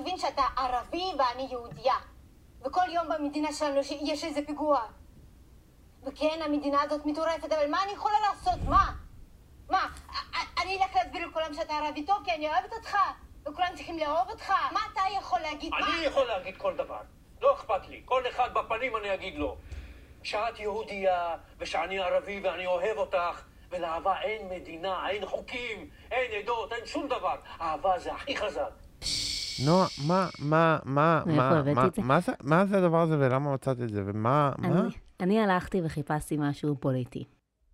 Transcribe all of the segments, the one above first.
מבין שאתה ערבי ואני יהודייה. וכל יום במדינה שלנו יש איזה פיגוע. וכן, המדינה הזאת מטורפת, אבל מה אני יכולה לעשות? מה? מה? אני אלך להסביר לכולם שאתה ערבי טוב כי אני אוהבת אותך, וכולם צריכים לאהוב אותך? מה אתה יכול להגיד? אני מה? יכול להגיד כל דבר. לא אכפת לי. כל אחד בפנים אני אגיד לו. שאת יהודייה, ושאני ערבי ואני אוהב אותך, ולאהבה אין מדינה, אין חוקים, אין עדות, אין שום דבר. אהבה זה הכי חזק. נועה, מה, מה, מה, מה, מה, זה? מה זה, מה זה הדבר הזה ולמה מצאת את זה ומה, מה? אני, אני הלכתי וחיפשתי משהו פוליטי.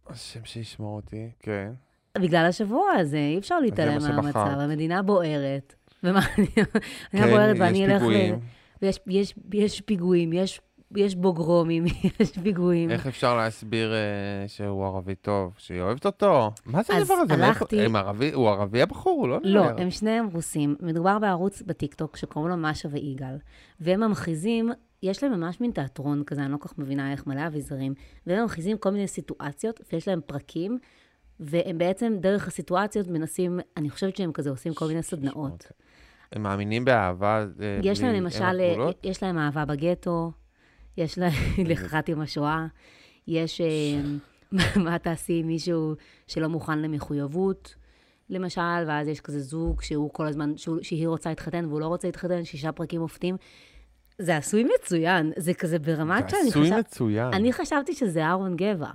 השם שישמור אותי, כן. בגלל השבוע הזה, אי אפשר להתעלם מה. מהמצב, המדינה בוערת. ומה, המדינה כן, בוערת יש ואני אלך. ויש יש, יש פיגועים, יש, יש בוגרומים, יש פיגועים. איך אפשר להסביר אה, שהוא ערבי טוב, שהיא אוהבת אותו? מה זה אז הדבר הזה? מאיפה- הלכתי- הם ערבי, הוא ערבי הבחור, הוא לא לא, נראה. הם שניהם רוסים. מדובר בערוץ בטיקטוק שקוראים לו משה ויגאל. והם ממחיזים, יש להם ממש מין תיאטרון כזה, אני לא כל כך מבינה איך מלא אביזרים, והם ממחיזים כל מיני סיטואציות, ויש להם פרקים, והם בעצם דרך הסיטואציות מנסים, אני חושבת שהם כזה עושים כל מיני סדנאות. הם מאמינים באהבה. אה, יש להם למשל, גבולות? יש להם אהבה בגטו, יש לחכת עם השואה, יש אה, מה תעשי עם מישהו שלא מוכן למחויבות, למשל, ואז יש כזה זוג שהוא כל הזמן, שהוא, שהיא רוצה להתחתן והוא לא רוצה להתחתן, שישה פרקים מופתים. זה עשוי מצוין, זה כזה ברמת זה שאני עשוי חשב- מצוין. אני חשבתי שזה אהרון גבע.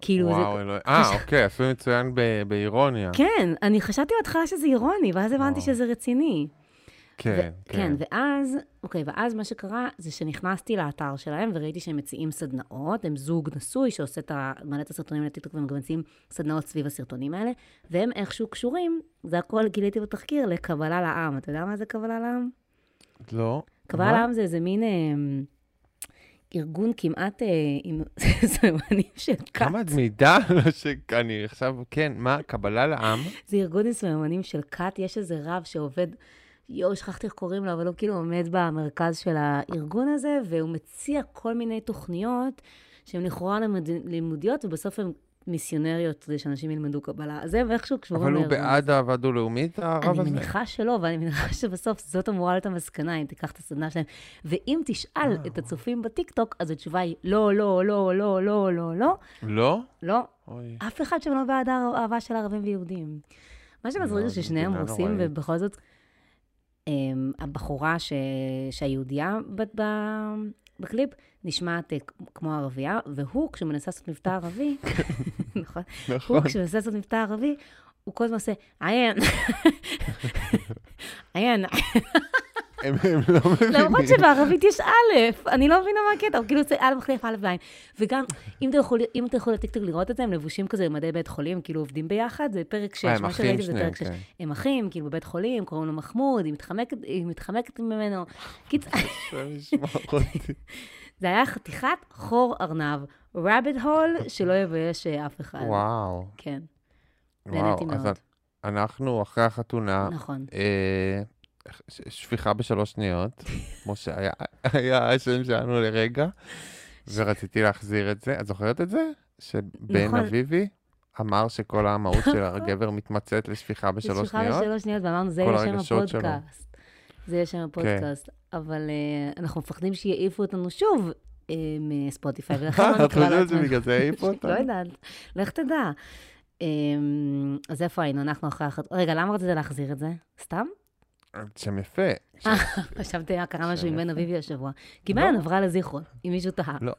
כאילו, וואו, זה... אלוהים. אה, אוקיי, עשוי מצוין ב- באירוניה. כן, אני חשבתי בהתחלה שזה אירוני, ואז הבנתי וואו. שזה רציני. כן, ו- כן, ואז, אוקיי, ואז מה שקרה זה שנכנסתי לאתר שלהם וראיתי שהם מציעים סדנאות, הם זוג נשוי שעושה את ה... מעלה את הסרטונים לטיקטוק והם גם מציעים סדנאות סביב הסרטונים האלה, והם איכשהו קשורים, זה הכל גיליתי בתחקיר, לקבלה לעם. אתה יודע מה זה קבלה לעם? לא. קבלה? לעם זה איזה מין אה, ארגון כמעט אה, עם סממנים של כת. כמה את מידע לא שאני עכשיו, כן, מה, קבלה לעם? זה ארגון עם סממנים של כת, יש איזה רב שעובד, יואו, שכחתי איך קוראים לו, אבל הוא כאילו עומד במרכז של הארגון הזה, והוא מציע כל מיני תוכניות שהן לכאורה לימוד, לימודיות, ובסוף הן מיסיונריות, כדי שאנשים ילמדו קבלה. אז הם איכשהו קשורים אבל הוא לארגון. בעד אהבה דו-לאומית, הרב אני הזה? מניחה שלא, ואני מניחה שבסוף זאת אמורה להיות המסקנה, אם תיקח את הסדנה שלהם. ואם תשאל. את הצופים בטיקטוק, אז התשובה היא לא, לא, לא, לא, לא, לא, לא, לא? לא. אף אחד שם לא בעד אהבה של ערבים ויהודים. מה שמצחיק לא, זה ששניהם רוסים. ובכל זאת, הבחורה ש... שהיהודייה ב... ב... בקליפ נשמעת אה, כמו ערבייה, והוא, כשהוא מנסה לעשות מבטא ערבי, נכון? נכון. הוא, כשהוא מנסה לעשות מבטא ערבי, הוא כל הזמן עושה, עיין, עיין, הם הם לא מבינים. למרות שבערבית יש א', אני לא מבינה מה הקטע, הוא כאילו עושה א' מחליף א' ועין. וגם, אם אתה יכול- אם אתה יכול לטיקטוק לראות את זה, הם לבושים כזה במדי בית חולים, כאילו עובדים ביחד, זה פרק 6, אה, מה שראיתי זה פרק 6. כן. הם אחים, כאילו בבית חולים, קוראים לו מחמוד, היא מתחמקת- היא מתחמקת ממנו. קיצר. זה היה חתיכת חור ארנב, rabbit hole שלא יבייש אה, אף אחד. וואו. כן, וואו, נהניתי אז מאוד. אנחנו אחרי החתונה, נכון. אה, שפיכה בשלוש שניות, כמו שהיה היה השם שלנו לרגע, ורציתי להחזיר את זה. את זוכרת את זה? שבן נכון. אביבי אמר שכל המהות של הגבר מתמצאת לשפיכה בשלוש שניות? בשלוש שניות, ואמרנו, זה יהיה שם. הפודקאסט. זה יהיה שם הפודקאסט. אבל אה, אנחנו מפחדים שיעיפו אותנו שוב אה, מספוטיפיי, ולכן לא את נקרא חושבת לעצמנו. שבגלל זה העיפו אותנו? לא יודעת, לך תדע. אה, אז איפה היינו? אנחנו אחרי החת... רגע, למה רצית להחזיר את זה? סתם? שם יפה. אה, חשבתי, קרה משהו עם בן. אביבי השבוע. כי לא. מעיין עברה לזיכרון, אם מישהו תהה. לא,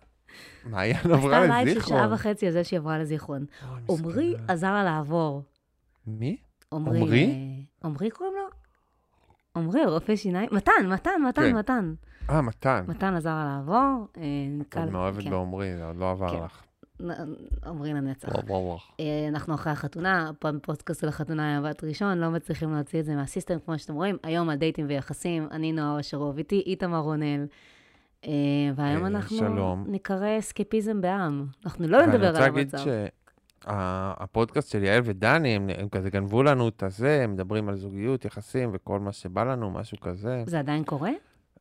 מעיין עשתה עברה לייב של לזיכרון. שעה וחצי על זה שהיא עברה לזיכרון. עמרי. עזר לה לעבור. מי? עמרי? עמרי? אה, עמרי קוראים לו? עמרי, רופא שיניים? מתן, מתן, מתן, כן. מתן. אה, מתן. מתן עזר לה לעבור. אה, קל- את מאוהבת כן. בעמרי, זה עוד לא עבר כן. לך. עמרי לנצח. וואו, וואו, וואו. אה, אנחנו אחרי החתונה, פעם פודקאסט על החתונה היה בת ראשון, לא מצליחים להוציא את זה מהסיסטם, כמו שאתם רואים. היום על דייטים ויחסים, אני נועה אושרוב, איתי איתמר רונל. אה, והיום אה, אנחנו שלום. ניקרא אסקפיזם בעם. אנחנו לא נדבר על ואני רוצה המצב. להגיד שהפודקאסט של יעל ודני, הם, הם כזה גנבו לנו את הזה, הם מדברים על זוגיות, יחסים וכל מה שבא לנו, משהו כזה. זה עדיין קורה?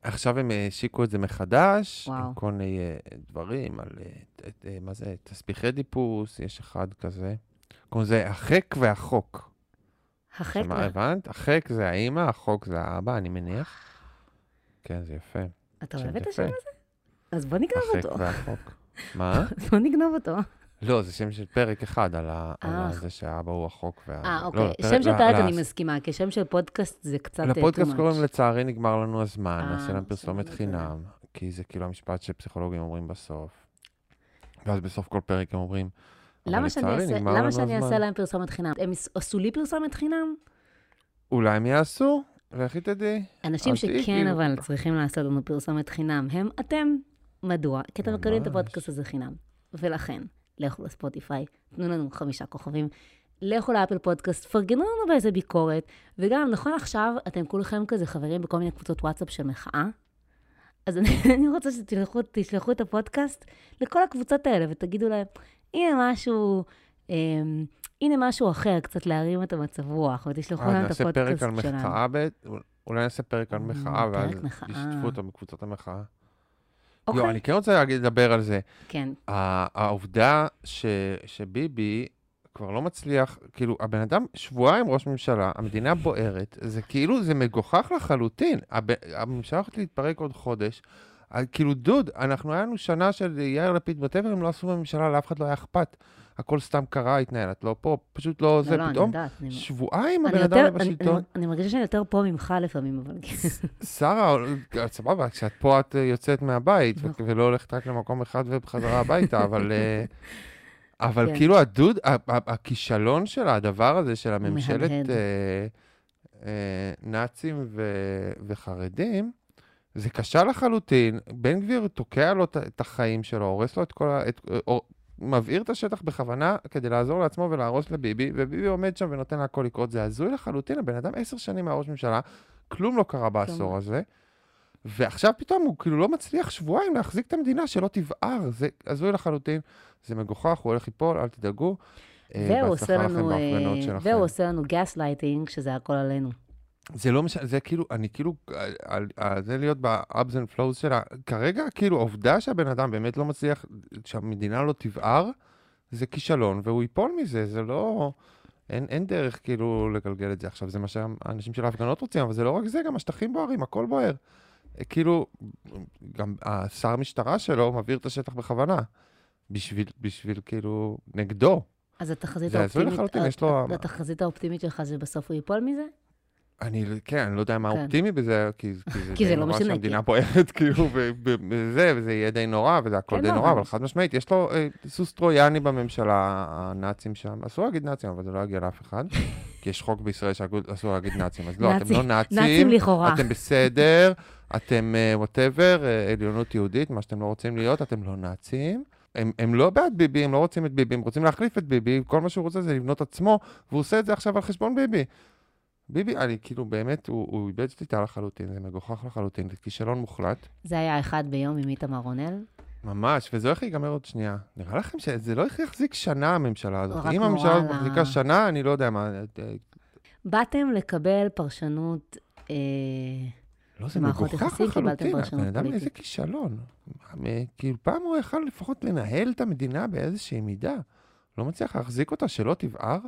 עכשיו הם השיקו את זה מחדש, וואו. עם כל מיני אה, דברים על, אה, אה, מה זה, תסביכי דיפוס, יש אחד כזה. קוראים לזה החק והחוק. החק, שמה, הבנת? החק זה האימא, החוק זה האבא, אני מניח. כן, זה יפה. אתה אוהב את. השם הזה? אז בוא נגנוב החק אותו. והחוק. מה? בוא נגנוב אותו. לא, זה שם של פרק אחד, על ה- על אה. זה שהאבא הוא החוק. וה- אה, לא, אוקיי. לפרק- שם של פרק ל- אני מסכימה, כי שם של פודקאסט זה קצת... אה, לפודקאסט. קוראים לצערי נגמר לנו הזמן, אה, נעשה להם פרסומת. חינם, כי זה כאילו המשפט שפסיכולוגים אומרים בסוף. ואז בסוף כל פרק הם אומרים, למה שאני אעשה- למה שאני. להם פרסומת חינם? הם עשו לי פרסומת חינם? אולי הם יעשו? לכי תדעי. אנשים שכן כאילו- אבל צריכים לעשות לנו פרסומת חינם הם אתם. מדוע? כי אתם מקבלים את. הפודקאסט הזה חינם. ולכן, לכו לספוטיפיי, תנו לנו חמישה כוכבים. לכו לאפל פודקאסט, פרגנו לנו באיזה ביקורת, וגם, נכון עכשיו, אתם כולכם כזה חברים בכל מיני קבוצות וואטסאפ של מחאה, אז אני, אני רוצה שתשלחו תשלחו את הפודקאסט לכל הקבוצות האלה ותגידו להם, הנה משהו, אה, הנה משהו אחר, קצת להרים את המצב רוח, ותשלחו אה, להם את נעשה פרק הפודקאסט על שלנו. מחאה, אולי נעשה פרק על אה, מחאה, ואז. ישתפו אותם בקבוצות המחאה. אוקיי. יו, אני כן רוצה לדבר על זה. כן, העובדה ש- שביבי כבר לא מצליח, כאילו, הבן אדם שבועיים ראש ממשלה, המדינה בוערת, זה כאילו, זה מגוחך לחלוטין. הב- הממשלה הולכת להתפרק עוד חודש. כאילו, דוד, אנחנו, היה לנו שנה של יאיר לפיד בטבר, הם לא עשו בממשלה, לאף אחד לא היה אכפת. הכל סתם קרה, התנהל, את לא פה, פשוט לא זה, לא, לא, אני פתאום יודעת. אני- שבועיים אני הבן אדם לא אני- בשלטון. אני- אני מרגישה שאני יותר פה ממך לפעמים, אבל... שרה, סבבה, כשאת פה את אה, יוצאת מהבית, נכון. ולא הולכת רק למקום אחד ובחזרה הביתה, אבל... אה, אבל כן. כאילו הדוד, הכישלון של הדבר הזה, של הממשלת. אה, אה, נאצים ו- וחרדים, זה קשה לחלוטין. בן גביר תוקע לו את- החיים שלו, הורס לו את כל ה... את- מבעיר את השטח בכוונה כדי לעזור לעצמו ולהרוס לביבי, וביבי עומד שם ונותן להכל לקרות. זה הזוי לחלוטין, הבן אדם עשר שנים מהראש ממשלה, כלום לא קרה בעשור הזה. ועכשיו פתאום הוא כאילו לא מצליח שבועיים להחזיק את המדינה שלא תבער, זה הזוי לחלוטין, זה מגוחך, הוא הולך ליפול, אל תדאגו. אה, והוא עושה לנו, אה. והוא עושה לנו גס לייטינג, שזה הכל עלינו. זה לא משנה, זה כאילו, אני כאילו, על, על, על זה להיות ב-ups and flows שלה, כרגע, כאילו, העובדה שהבן אדם באמת לא מצליח, שהמדינה לא תבער, זה כישלון, והוא ייפול מזה, זה לא... אין, אין דרך כאילו לגלגל את זה עכשיו, זה מה שהאנשים של ההפגנות רוצים, אבל זה לא רק זה, גם השטחים בוערים, הכל בוער. אה, כאילו, גם השר המשטרה שלו מבעיר את השטח בכוונה, בשביל, בשביל כאילו, נגדו. אז התחזית האופטימית, אה, לו- התחזית האופטימית שלך זה בסוף הוא ייפול מזה? אני, כן, אני לא יודע מה כן. אופטימי בזה, כי, כי זה כי זה לא משנה, שהמדינה בוערת, כאילו, וזה, וזה יהיה די נורא, וזה הכל כן, די לא, נורא, אבל- חד משמעית, יש לו אה, סוס טרויאני בממשלה, הנאצים שם, אסור להגיד נאצים, אבל זה לא יגיע לאף אחד, כי יש חוק בישראל שאסור להגיד נאצים, אז לא, אתם לא נאצים, נאצים לכאורה. אתם בסדר, אתם whatever, עליונות יהודית, מה שאתם לא רוצים להיות, אתם לא נאצים. הם, הם לא בעד ביבי, הם לא רוצים את ביבי, הם רוצים להחליף את ביבי, כל מה שהוא רוצה זה לבנות עצמו, והוא עושה את זה עכשיו על חשבון ביבי. ביבי, אני כאילו באמת, הוא, הוא איבד שליטה לחלוטין, זה מגוחך לחלוטין, זה כישלון מוחלט. זה היה אחד ביום עם איתמר רונל. ממש, וזה הולך להיגמר עוד שנייה. נראה לכם שזה לא יחזיק שנה, הממשלה הזאת. אם הממשלה הזאת מחזיקה שנה, אני לא יודע מה... אה, באתם לקבל פרשנות, אה, לא, זה מגוחך לחלוטין. הבן אדם, איזה. כישלון. מה, כאילו, פעם הוא יכל לפחות לנהל את המדינה באיזושהי מידה. לא מצליח להחזיק אותה, שלא תבער.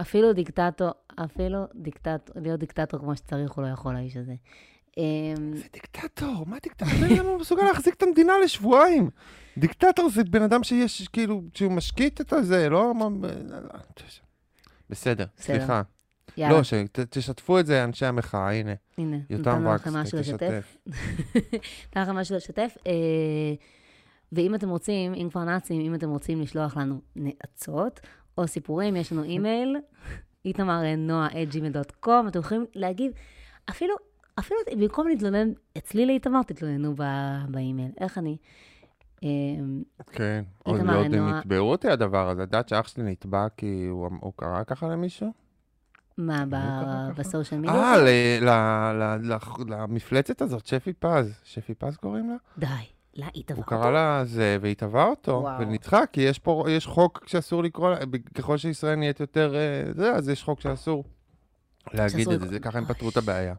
אפילו דיקטטור, אפילו דיקטטור, להיות דיקטטור כמו שצריך, הוא לא יכול, האיש הזה. אה, זה דיקטטור, מה דיקטטור? בן אדם לא מסוגל להחזיק את המדינה לשבועיים. דיקטטור זה בן אדם שיש, כאילו, שהוא משקיט את הזה, לא... מה- בסדר. סליחה. לא, שתשתפו את זה, אנשי המחאה, הנה. הנה, נתנו לכם משהו לשתף. נתן לכם משהו לשתף. אה, ואם אתם רוצים, אם כבר נאצים, אם אתם רוצים לשלוח לנו נאצות או סיפורים, יש לנו אימייל, איתמר נועה את gmail.com, אתם יכולים להגיב, אפילו, אפילו במקום להתלונן אצלי לאיתמר, תתלוננו ב- באימייל. איך אני? אה, כן. עוד לא נועה- נתבעו אותי הדבר הזה. את יודעת שאח שלי נתבע כי הוא הוא קרא ככה למישהו? מה? בסושיאל מדיה? אה, למפלצת הזאת, שפי פז. שפי פז קוראים לה? די, לא, היא תבעה הוא אותו. קרא לה זה, והיא תבעה אותו. וניצחה, כי יש פה, יש חוק שאסור לקרוא, לה- ככל שישראל נהיית יותר, אה, זה, אז יש חוק שאסור להגיד את זה, זה ככה הם פתרו את הבעיה.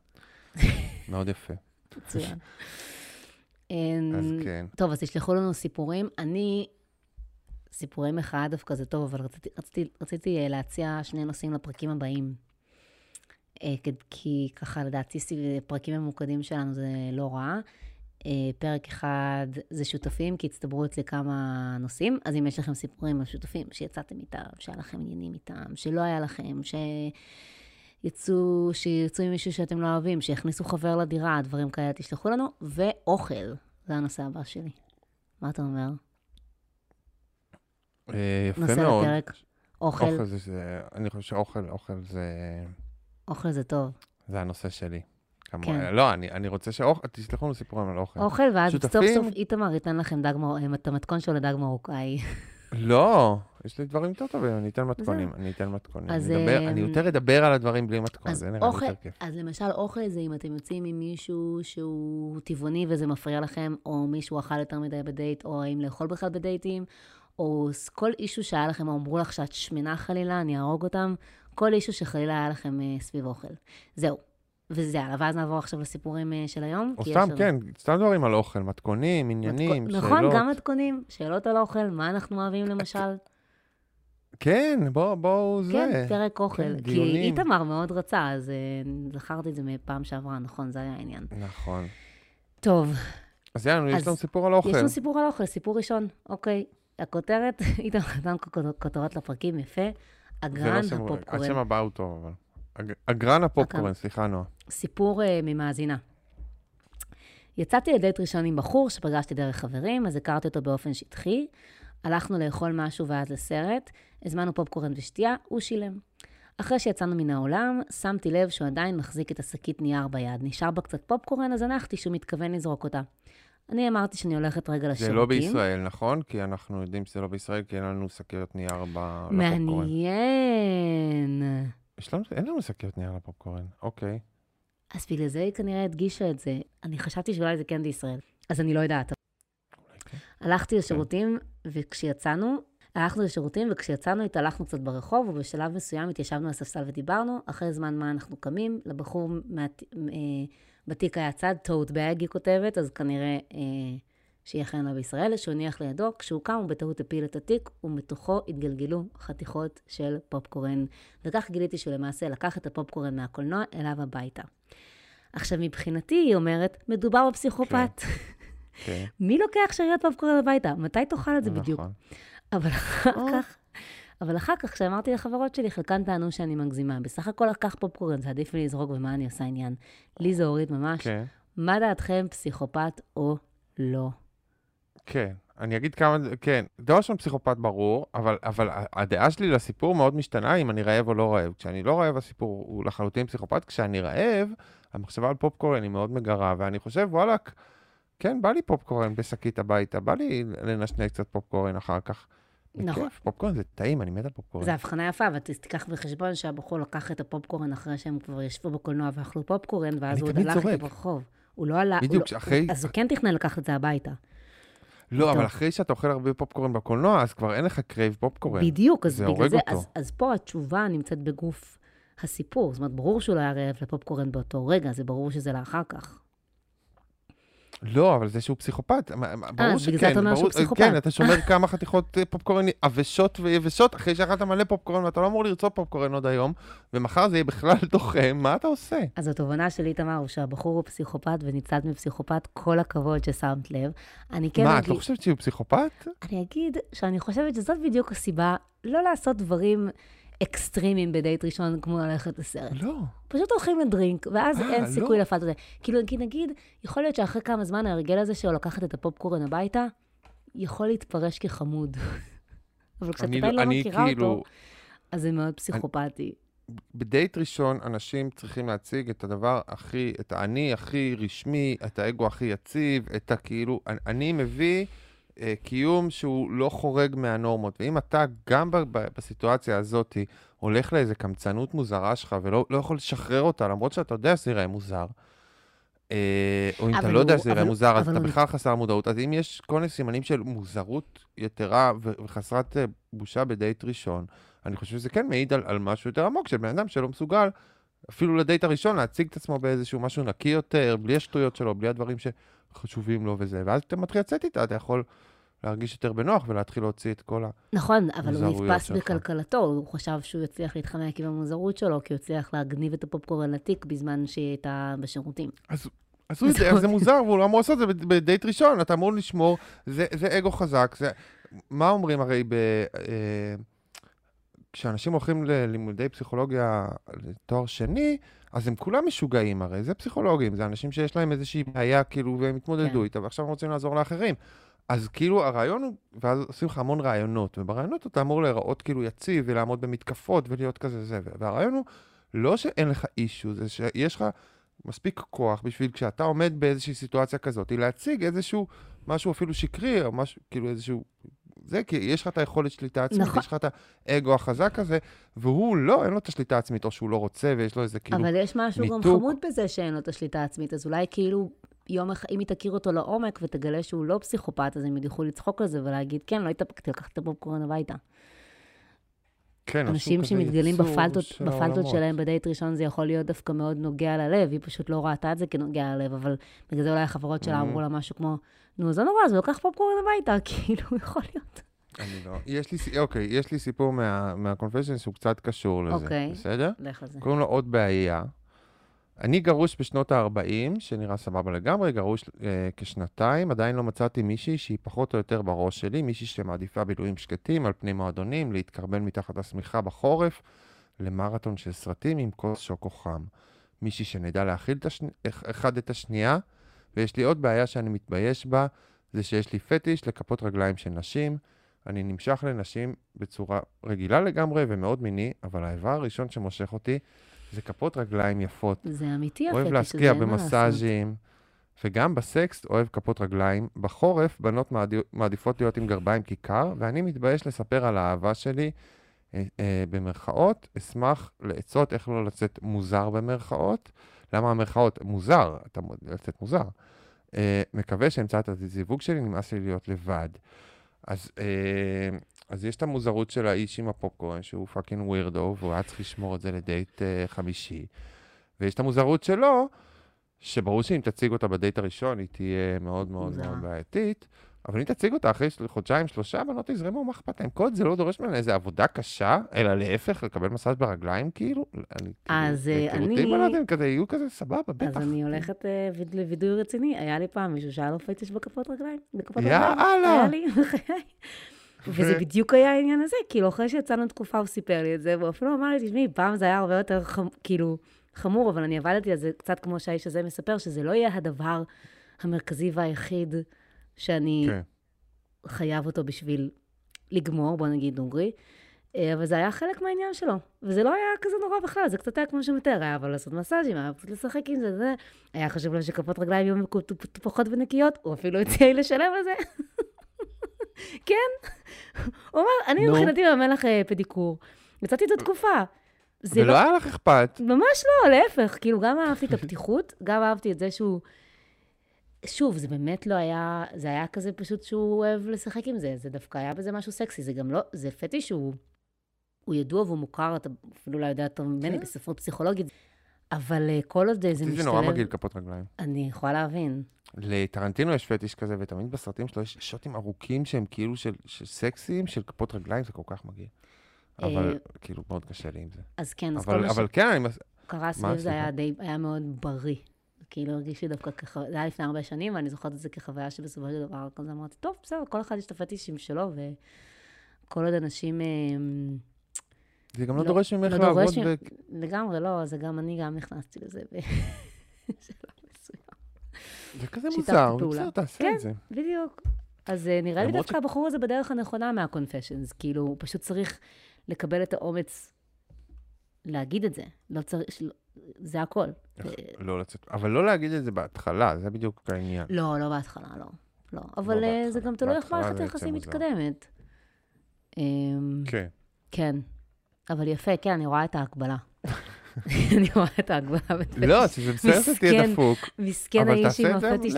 מאוד יפה. מצוין. אז אמ, כן. טוב, אז תשלחו לנו סיפורים. אני, סיפורי מחאה דווקא זה טוב, אבל רציתי, רציתי, רציתי אה, להציע שני נושאים לפרקים הבאים. אה, כי ככה לדעתי פרקים ממוקדים שלנו זה לא רע. אה, פרק אחד זה שותפים, כי הצטברו אצלי כמה נושאים, אז אם יש לכם סיפורים על שותפים שיצאתם איתם, שהיה לכם עניינים איתם, שלא היה לכם, שיצאו, שיצאו עם מישהו שאתם לא אוהבים, שיכניסו חבר לדירה, דברים כאלה, תשלחו לנו, ואוכל, זה הנושא הבא שלי. מה אתה אומר? אה, יפה נושא מאוד. לפרק. אוכל, אוכל זה, זה, אני חושב שאוכל, אוכל זה, אוכל זה טוב. זה הנושא שלי. כמובן. כן. לא, אני, אני רוצה שאוכל, תשלחו לנו סיפורים על אוכל. אוכל, ואז סוף שותפים? סוף איתמר ייתן לכם דג, מר- את המתכון שלו לדג מרוקאי. לא, יש לי דברים יותר טובים, אני אתן מתכונים. אני אתן מתכונים. אז, אני, אדבר, אני אמ, יותר אדבר על הדברים בלי מתכון, אז זה נראה לי אוכל, יותר כיף. אז למשל אוכל זה אם אתם יוצאים עם מישהו שהוא טבעוני וזה מפריע לכם, או מישהו אכל יותר מדי בדייט, או האם לאכול בכלל בדייטים, או כל אישו שהיה לכם, או אמרו לך שאת שמנה חלילה, אני אהרוג אותם, כל אישו שחלילה היה לכם אה, סביב אוכל. זהו. וזה יאללה, ואז נעבור עכשיו לסיפורים אה, של היום. או סתם, כן, סתם דברים על אוכל, מתכונים, עניינים, מתכון- שאלות. נכון, גם מתכונים, שאלות על אוכל, מה אנחנו אוהבים למשל. כן, בוא, בואו זה. כן, פרק אוכל. כן, כי דיונים. איתמר מאוד רצה, אז אה, זכרתי את זה מפעם שעברה, נכון, זה היה העניין. נכון. טוב, אז יאללה, יש לנו סיפור על אוכל. יש לנו סיפור על אוכל, סיפור ראשון, אוקיי. הכותרת, איתמר נתן כותרות לפרקים, יפה. זה אגרן לא שם, הפופקורן. השם הבא הוא טוב, אבל. אג- אגרן הפופקורן. סליחה, נועה. סיפור uh, ממאזינה. יצאתי לדייט ראשון עם בחור שפגשתי דרך חברים, אז הכרתי אותו באופן שטחי. הלכנו לאכול משהו ואז לסרט, הזמנו פופקורן ושתייה, הוא שילם. אחרי שיצאנו מן העולם, שמתי לב שהוא עדיין מחזיק את השקית נייר ביד. נשאר בה קצת פופקורן, אז הנחתי שהוא מתכוון לזרוק אותה. אני אמרתי שאני הולכת רגע זה לשירותים. לא בישראל, נכון? כי אנחנו יודעים שזה לא בישראל, כי אין לנו שקיות נייר ב- לפופקורן. מעניין. יש לנו, אין לנו שקיות נייר לפופקורן, אוקיי. אז בגלל זה היא כנראה הדגישה את זה. אני חשבתי שאולי זה כן בישראל, אז אני לא יודעת. כן. הלכתי לשירותים, וכשיצאנו, הלכנו לשירותים, וכשיצאנו התהלכנו קצת ברחוב, ובשלב מסוים התיישבנו על הספסל ודיברנו. אחרי זמן מה אנחנו קמים, לבחור. אה, בתיק היה צד, טוט באג, היא כותבת, אז כנראה אה, לא בישראל, שהוא הניח לידו, כשהוא קם הוא בטעות הפיל את התיק, ומתוכו התגלגלו חתיכות של פופקורן. וכך גיליתי שהוא למעשה לקח את הפופקורן מהקולנוע אליו הביתה. עכשיו, מבחינתי, היא אומרת, מדובר בפסיכופת. כן, מי לוקח שאריות פופקורן הביתה? מתי תאכל את זה בדיוק? נכון. אבל אחר כך, אבל אחר כך, כשאמרתי לחברות שלי, חלקן טענו שאני מגזימה. בסך הכל לקח פופקורן, זה עדיף לי לזרוק, ומה אני עושה עניין? לי זה הוריד ממש. כן, מה דעתכם, פסיכופת או לא? כן. אני אגיד כמה, כן, דבר ראשון פסיכופת ברור, אבל, אבל הדעה שלי לסיפור מאוד משתנה אם אני רעב או לא רעב. כשאני לא רעב הסיפור הוא לחלוטין פסיכופת, כשאני רעב, המחשבה על פופקורן היא מאוד מגרה, ואני חושב, וואלכ, כן, בא לי פופקורן בשקית הביתה, בא לי לנשנש קצת פופקורן אחר כך. נכון. בכיף, פופקורן זה טעים, אני מת על פופקורן. זו הבחנה יפה, אבל תיקח בחשבון שהבחור לקח את הפופקורן אחרי שהם כבר ישבו בקולנוע ואכלו פופקורן, ואז הוא עוד הלך. איתו ברחוב. הוא לא עלה... הוא בדיוק, לא- אחרי- אז הוא כן תכנן לקחת את זה הביתה. לא, אבל. אחרי שאתה אוכל הרבה פופקורן בקולנוע, אז כבר אין לך crave פופקורן. בדיוק, אז זה בגלל זה. אז, אז פה התשובה נמצאת בגוף הסיפור. זאת אומרת, ברור שהוא לא היה רעב לפופקורן באותו רגע, זה ברור שזה לאחר כך. לא, אבל זה שהוא פסיכופת, ברור שכן. בגלל זה אתה אומר שהוא ברור- פסיכופת. כן, אתה שומר כמה חתיכות אה, פופקורן יבשות ויבשות, אחרי שאכלת מלא פופקורן, ואתה לא אמור לרצות פופקורן עוד היום, ומחר זה יהיה בכלל דוחם, מה אתה עושה? אז התובנה של איתמר הוא שהבחור הוא פסיכופת וניצלת מפסיכופת, כל הכבוד ששמת לב. אני כן מה, את אגיד, לא חושבת שהוא פסיכופת? אני אגיד שאני חושבת שזאת בדיוק הסיבה לא לעשות דברים אקסטרימיים בדייט ראשון, כמו ללכת לסרט. לא. פשוט הולכים לדרינק, ואז אה, אין לא. סיכוי לפת הזה. כאילו, נגיד, נגיד, יכול להיות שאחרי כמה זמן ההרגל הזה שלו לקחת את הפופקורן הביתה, יכול להתפרש כחמוד. אבל כשאת אני עדיין לא מכירה כאילו, אותו, אז זה מאוד פסיכופתי. בדייט ראשון, אנשים צריכים להציג את הדבר הכי, את האני הכי רשמי, את האגו הכי יציב, את הכאילו, אני מביא אה, קיום שהוא לא חורג מהנורמות. ואם אתה גם ב, ב, בסיטואציה הזאת הולך לאיזה קמצנות מוזרה שלך ולא לא יכול לשחרר אותה, למרות שאתה יודע שזה ייראה מוזר, אה, או אם אתה לא יודע שזה ייראה אבל- מוזר, אז אתה בכלל חסר מודעות. אז אם יש כל מיני סימנים של מוזרות יתרה וחסרת אה, בושה בדייט ראשון, אני חושב שזה כן מעיד על, על משהו יותר עמוק של בן אדם שלא מסוגל, אפילו לדייט הראשון, להציג את עצמו באיזשהו משהו נקי יותר, בלי השטויות שלו, בלי הדברים שחשובים לו וזה. ואז אתה מתחיל לצאת איתה, אתה יכול להרגיש יותר בנוח ולהתחיל להוציא את כל ה... נכון, אבל הוא נתפס שלך. בכלכלתו, הוא חשב שהוא יצליח להתחמק עם המוזרות שלו, כי הוא הצליח להגניב את הפופקורן לתיק בזמן שהיא הייתה בשירותים. אז, אז הוא יודע, זה מוזר, והוא לא אמור לעשות את זה בדייט ראשון, אתה אמור לשמור, זה, זה אגו חזק, זה... מה אומרים הרי ב... אה, כשאנשים הולכים ללימודי פסיכולוגיה לתואר שני, אז הם כולם משוגעים הרי, זה פסיכולוגים, זה אנשים שיש להם איזושהי בעיה, כאילו, והם התמודדו כן. איתה, ועכשיו הם רוצים לעזור לאחרים. אז כאילו הרעיון הוא, ואז עושים לך המון רעיונות, וברעיונות אתה אמור להיראות כאילו יציב ולעמוד במתקפות ולהיות כזה זה, והרעיון הוא לא שאין לך אישו, זה שיש לך מספיק כוח בשביל כשאתה עומד באיזושהי סיטואציה כזאת, להציג איזשהו משהו אפילו שקרי, או משהו, כאילו איזשהו... זה, כי יש לך את היכולת שליטה עצמית, נכון. יש לך את האגו החזק הזה, והוא לא, אין לו את השליטה העצמית, או שהוא לא רוצה, ויש לו איזה כאילו... אבל יש משהו גם ניתוק. חמוד בזה שאין לו את השליטה העצמית, אז אולי כאילו יום אחד, אם היא תכיר אותו לעומק ותגלה שהוא לא פסיכופת, אז הם יוכלו לצחוק על זה ולהגיד, כן, לא התאפקתי, לקחת את הפופקורן הביתה. כן, אנשים שמתגלים בפלטות, של בפלטות. שלהם בדייט ראשון, זה יכול להיות דווקא מאוד נוגע ללב. היא פשוט לא ראתה את זה כנוגע ללב, אבל בגלל זה אולי החברות שלה Mhm. אמרו לה משהו כמו, נו, זה נורא, אז הוא לקח פופקורן הביתה, כאילו, יכול להיות. אני לא... יש לי, אוקיי, יש לי סיפור מה- מהקונפשן שהוא קצת קשור לזה, אוקיי. בסדר? לך על זה. קוראים לו עוד בעיה. אני גרוש בשנות ה-40, שנראה סבבה לגמרי, גרוש אה, כשנתיים, עדיין לא מצאתי מישהי שהיא פחות או יותר בראש שלי, מישהי שמעדיפה בילויים שקטים על פני מועדונים, להתקרבן מתחת לשמיכה בחורף, למרתון של סרטים עם כוס שוקו חם. מישהי שנדע להכיל אח- אחד את השנייה, ויש לי עוד בעיה שאני מתבייש בה, זה שיש לי פטיש לכפות רגליים של נשים. אני נמשך לנשים בצורה רגילה לגמרי ומאוד מיני, אבל האיבר הראשון שמושך אותי זה כפות רגליים יפות. זה אמיתי, אוהב הפטיש להשקיע הזה, מה לעשות. במסאז'ים, וגם בסקס אוהב כפות רגליים. בחורף בנות מעדי- מעדיפות להיות עם גרביים כיכר, ואני מתבייש לספר על האהבה שלי אה, אה, במרכאות. אשמח לעצות איך לא לצאת מוזר במרכאות. למה המרכאות? מוזר, אתה לצאת מוזר. אה, מקווה שאמצא את הזיווג שלי, נמאס לי להיות לבד. אז, אה, אז יש את המוזרות של האיש עם הפופקורן, שהוא fucking weirdo, והוא היה צריך לשמור את זה לדייט אה, חמישי. ויש את המוזרות שלו, שברור שאם תציג אותה בדייט הראשון, היא תהיה מאוד מאוד. מאוד בעייתית, אבל אם תציג אותה אחרי חודשיים, שלושה, בנות יזרמו, מה אכפת להם? עוד זה לא דורש ממנה איזו עבודה קשה, אלא להפך, לקבל מסאז' ברגליים, כאילו, אני, אז, כאילו, אה, מהיכרותי אני- בלאדן, כזה, יהיו כזה סבבה, בטח. אז אני הולכת אה, לווידוי רציני. היה לי פעם מישהו שהיה לו פטיש בכפות רגליים. בכפות יאללה. רגליים. היה לי, בחיי. וזה בדיוק היה העניין הזה, כאילו, אחרי שיצאנו תקופה, הוא סיפר לי את זה, והוא אפילו אמר לי, תשמעי, פעם זה היה הרבה יותר, חמ- כאילו, חמור, אבל אני עבדתי על זה קצת כמו שהאיש הזה מספר, שזה לא יהיה הדבר המרכזי והיחיד שאני כן. חייב אותו בשביל לגמור, בוא נגיד דוגרי. אה, אבל זה היה חלק מהעניין שלו. וזה לא היה כזה נורא בכלל, זה קצת היה כמו שמתאר, היה אבל לעשות מסאז'ים, היה קצת לשחק עם זה, זה. היה חשוב לו שכפות רגליים יהיו טפוחות ונקיות, הוא אפילו הציע לי לשלם על זה. כן. הוא אמר, אני נו. מבחינתי מממן לך אה, פדיקור. יצאתי איתו תקופה. זה ולא לא, היה לך אכפת. ממש לא, להפך. כאילו, גם אהבתי את הפתיחות, גם אהבתי את זה שהוא... שוב, זה באמת לא היה, זה היה כזה פשוט שהוא אוהב לשחק עם זה, זה דווקא היה בזה משהו סקסי, זה גם לא, זה פטיש שהוא הוא ידוע והוא מוכר, אתה אפילו לא יודע יותר ממני כן. בספרות פסיכולוגית, אבל אה, כל עוד זה משתלב... זה נורא מגעיל כפות רגליים. אני יכולה להבין. לטרנטינו יש פטיש כזה, ותמיד בסרטים שלו יש שוטים ארוכים שהם כאילו של, של סקסיים, של כפות רגליים, זה כל כך מגעיל. אבל אה, כאילו מאוד קשה לי עם זה. אז כן, אז כל אבל, מה אבל כן, אני... שקרה סביב זה? היה די, היה מאוד בריא. כאילו הרגיש לי דווקא ככה, זה היה לפני הרבה שנים, ואני זוכרת את זה כחוויה שבסופו של דבר, כזה אמרתי, טוב, בסדר, כל אחד יש את הפטישים שלו, וכל עוד אנשים... אה, זה גם לא, לא- דורש ממך לא לעבוד ב... לגמרי לא, זה גם אני גם נכנסתי לזה בשלב מסוים. זה כזה מוזר. בסדר, תעשה כן. את זה. בדיוק. אז אה, נראה לי דווקא הבחור הזה בדרך הנכונה מהקונפשיונס, כאילו, הוא פשוט צריך לקבל את האומץ להגיד את זה. לא צריך, של- זה הכל. אה, לא לצאת, אבל לא להגיד את זה בהתחלה, זה בדיוק העניין. לא, לא בהתחלה, לא. לא, אבל אה, זה. גם תלוי איך מערכת זה היחסים. מתקדמת. אמ, כן. כן. אבל יפה, כן, אני רואה את ההקבלה. אני רואה את ההקבלה. בין לא. שזה בסדר שתהיה. דפוק. מסכן האיש עם זה הפטיש.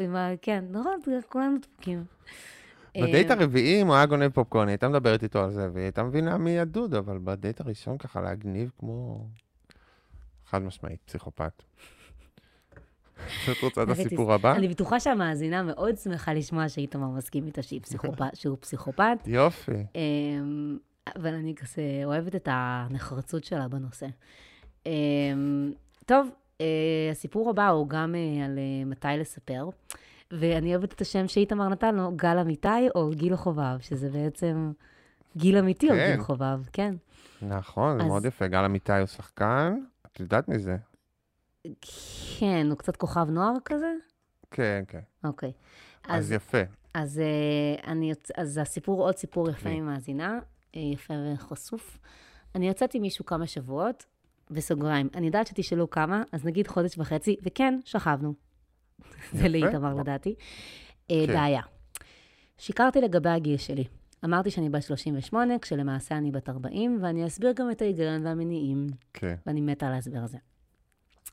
עם ה- כן, נכון, כולנו דפוקים. בדייט אמ, הרביעי, אם הוא היה גונב פופקורן, היא הייתה מדברת איתו על זה, והיא הייתה מבינה מי הדוד, אבל בדייט הראשון ככה להגניב כמו... חד משמעית, פסיכופת. את רוצה את הייתי- הסיפור הבא? אני בטוחה שהמאזינה מאוד שמחה לשמוע שאיתמר מסכים איתה שהוא פסיכופת. יופי. אמ, אבל אני כזה אוהבת את הנחרצות שלה בנושא. אמ, טוב, אה, הסיפור הבא הוא גם אה, על אה, מתי לספר, ואני אוהבת את השם שאיתמר נתן לו, גל אמיתי או גיל חובב, שזה בעצם גיל אמיתי או כן. גיל חובב, כן. נכון, זה מאוד יפה. גל אמיתי הוא שחקן, את יודעת מזה? כן, הוא קצת כוכב נוער כזה? כן, כן. אוקיי. אז יפה. אז, אה, אני. אז הסיפור, עוד סיפור יפה כן. ממאזינה, אה, יפה וחשוף. אני יוצאת עם מישהו כמה שבועות, בסוגריים, אני יודעת שתשאלו כמה, אז נגיד חודש וחצי, וכן, שכבנו. זה. לאיתמר לדעתי. אה, כן. בעיה. שיקרתי לגבי הגיל שלי. אמרתי שאני בת 38, כשלמעשה אני בת 40, ואני אסביר גם את ההיגיון והמניעים, כן. ואני מתה על ההסבר הזה.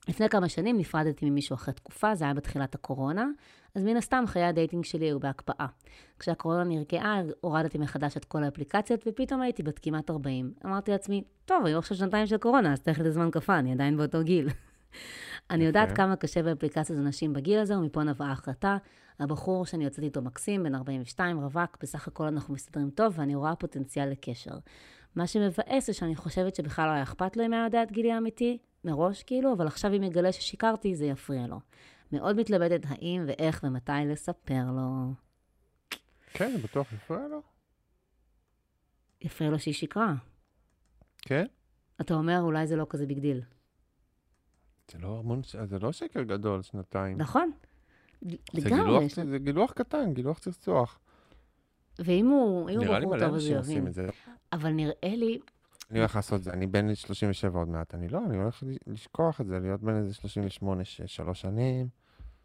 לפני כמה שנים נפרדתי ממישהו אחרי תקופה, זה היה בתחילת הקורונה, אז מן הסתם חיי הדייטינג שלי היו בהקפאה. כשהקורונה נרגעה, הורדתי מחדש את כל האפליקציות, ופתאום הייתי בת כמעט 40. אמרתי לעצמי, טוב, היו עכשיו שנתיים של קורונה, אז הזמן קפא, אני עדיין באותו גיל. אני יודעת. כמה קשה באפליקציות לנשים בגיל הזה, ומפה נבעה ההחלטה. הבחור שאני יוצאת איתו מקסים, בן 42, רווק, בסך הכל אנחנו מסתדרים טוב, ואני רואה פוטנציאל לקשר. מה שמבאס זה שאני חושבת שבכלל לא היה אכפת לו אם היה יודע את גילי האמיתי, מראש כאילו, אבל עכשיו אם יגלה ששיקרתי, זה יפריע לו. מאוד מתלבטת האם ואיך ומתי לספר לו. כן, זה בטוח הפריע לו. יפריע לו שהיא שיקרה. כן? אתה אומר, אולי זה לא כזה big deal. זה לא המון, זה לא שקר גדול, שנתיים. נכון? לגמרי. זה גילוח קטן, גילוח צחצוח. ואם הוא אם הוא בחור טוב, אז הוא יבין. אבל נראה לי, אני הולך לעשות את זה, אני בן 37 עוד מעט, אני לא, אני הולך לשכוח את זה, להיות בן איזה 38, ש- שלוש שנים,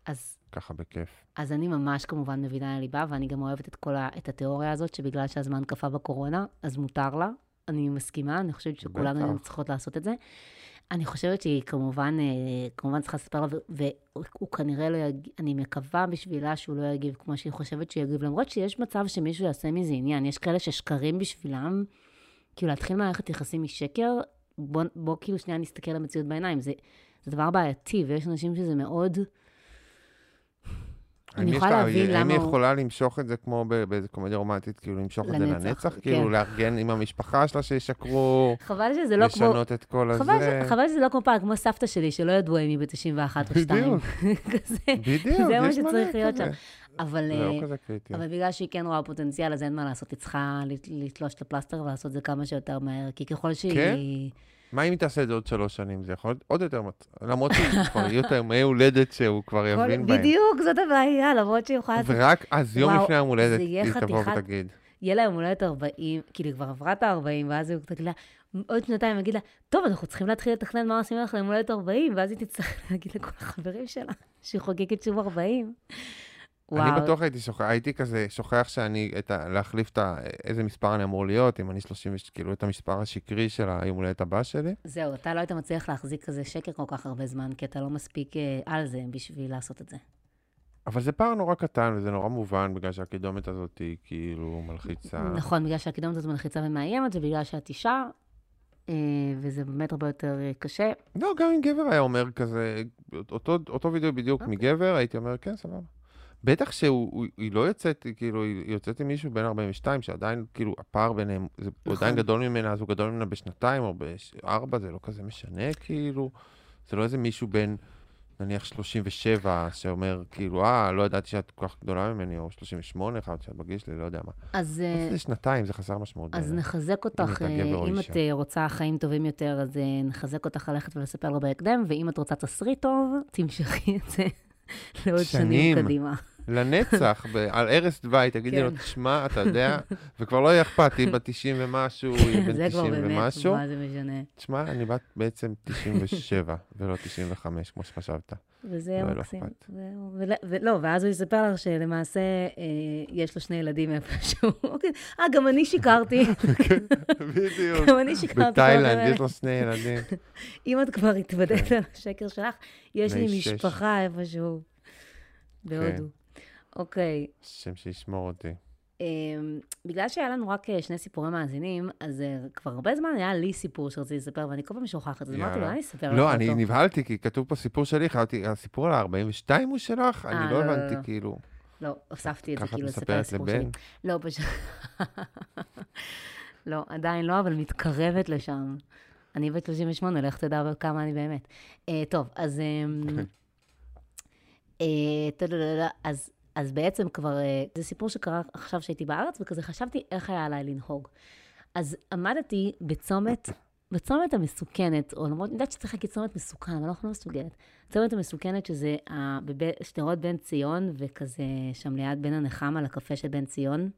אז ככה בכיף. אז אני ממש כמובן מבינה לליבה, ואני גם אוהבת את כל ה, את התיאוריה הזאת, שבגלל שהזמן קפא בקורונה, אז מותר לה. אני מסכימה, אני חושבת שכולנו צריכות לעשות את זה. אני חושבת שהיא כמובן, אה, כמובן צריכה לספר לה, והוא כנראה לא יגיב, אני מקווה בשבילה שהוא לא יגיב כמו שהיא חושבת שהוא יגיב, למרות שיש מצב שמישהו יעשה מזה עניין. יש כאלה ששקרים בשבילם, כאילו להתחיל מערכת יחסים משקר, בוא, בוא כאילו שנייה נסתכל למציאות בעיניים. זה, זה דבר בעייתי, ויש אנשים שזה מאוד... אני יכולה לה- להבין האם היא למה יכולה למשוך את זה כמו באיזה קומדיה רומנטית, כאילו למשוך את זה לנצח? כן. כאילו לארגן עם המשפחה שלה שישקרו, חבל שזה לא כמו... לשנות את כל הזה? חבל שזה לא כמו פעם, כמו סבתא שלי, שלא ידעו אם היא בת 91 או 2. כזה. בדיוק, זה מה שצריך להיות. שם. אבל, זה לא כזה קריטי. אבל בגלל שהיא כן רואה פוטנציאל, אז אין מה לעשות, היא צריכה לת- לתלוש את הפלסטר ולעשות את זה כמה שיותר מהר, כי ככל שהיא... כן? מה אם היא תעשה את זה עוד שלוש שנים? זה יכול להיות עוד יותר מצ... למרות שכבר יהיו את הימי הולדת שהוא כבר יבין בהם. בדיוק, זאת הבעיה, למרות שהיא יכולה... ורק אז יום לפני היום הולדת היא תבוא ותגיד. יהיה לה יום הולדת 40, כאילו, היא כבר עברה את ה-40, ואז הוא תגיד לה, עוד שנתיים, יגיד לה, טוב, אנחנו צריכים להתחיל לתכנן מה עושים לך ליום הולדת 40, ואז היא תצטרך להגיד לכל החברים שלה שהיא חוגגת שוב 40. אני בטוח הייתי שוכח, הייתי כזה שוכח שאני, את ה, להחליף את ה, איזה מספר אני אמור להיות, אם אני 30, כאילו את המספר השקרי של היום הולדת הבא שלי. זהו, אתה לא היית מצליח להחזיק כזה שקר כל כך הרבה זמן, כי אתה לא מספיק אה, על זה בשביל לעשות את זה. אבל זה פער נורא קטן וזה נורא מובן, בגלל שהקידומת הזאת היא כאילו מלחיצה. נכון, בגלל שהקידומת הזאת מלחיצה ומאיימת, ובגלל שאת אישה, אה, וזה באמת הרבה יותר אה, קשה. לא, גם אם גבר היה אומר כזה, אותו, אותו וידאו בדיוק אוקיי. מגבר, הייתי אומר, כן, סבבה. בטח שהיא לא יוצאת, כאילו, היא יוצאת עם מישהו בן 42, שעדיין, כאילו, הפער ביניהם, זה נכון. עדיין גדול ממנה, אז הוא גדול ממנה בשנתיים או בארבע, זה לא כזה משנה, כאילו. זה לא איזה מישהו בן, נניח 37, שאומר, כאילו, אה, לא ידעתי שאת כל כך גדולה ממני, או 38, חשבתי שאת בגיל שלי, לא יודע מה. אז... אה, זה שנתיים, זה חסר משמעות. אז בעיניי. נחזק אותך, אה, אם אישה. את אה, רוצה חיים טובים יותר, אז נחזק אותך ללכת ולספר לו בהקדם, ואם את רוצה תסריט טוב, תמשכי את זה לעוד שנים שנים. קדימה. לנצח, ב- על ערש דווי, תגידי לו, כן. תשמע, אתה יודע, וכבר לא יהיה אכפת, היא בת 90 ומשהו, היא בן זה כבר 90 באמת, ומשהו. מה זה משנה. תשמע, אני בת בעצם 97, ולא 95, כמו שחשבת. וזה לא, לא מקסים. ולא, ואז הוא יספר לך שלמעשה אה, יש לו שני ילדים איפשהו. אוקיי, אה, גם אני שיקרתי. בדיוק. גם אני שיקרתי. בתאילנד יש לו שני ילדים. אם את כבר התוודעת על השקר שלך, יש לי. משפחה איפשהו בהודו. אוקיי. השם שישמור אותי. אה, בגלל שהיה לנו רק אה, שני סיפורי מאזינים, אז אה, כבר הרבה זמן היה לי סיפור שרציתי לספר, ואני כל פעם שוכחת, אז אמרתי יאללה. אני אספר לך לא, אותו. אני נבהלתי, כי כתוב פה סיפור שלי, חשבתי, הסיפור על ה-42 הוא שלך? אה, אני לא, לא לא, הבנתי, לא. כאילו. לא, הוספתי את זה את כאילו לספר מספרת הסיפור שלי. לבן? לא, פשוט... לא, עדיין לא, אבל מתקרבת לשם. אני בת 38, לך תדע כמה אני באמת. אה, טוב, אז... אה, טה-דה-דה-דה, אז, אז בעצם כבר, אה, זה סיפור שקרה עכשיו שהייתי בארץ, וכזה חשבתי איך היה עליי לנהוג. אז עמדתי בצומת, בצומת המסוכנת, או למרות, אני יודעת שצריך להגיד צומת מסוכן, אבל אנחנו לא מסוגלת. צומת המסוכנת שזה שדרות בן ציון, וכזה שם ליד בן הנחמה לקפה של בן ציון,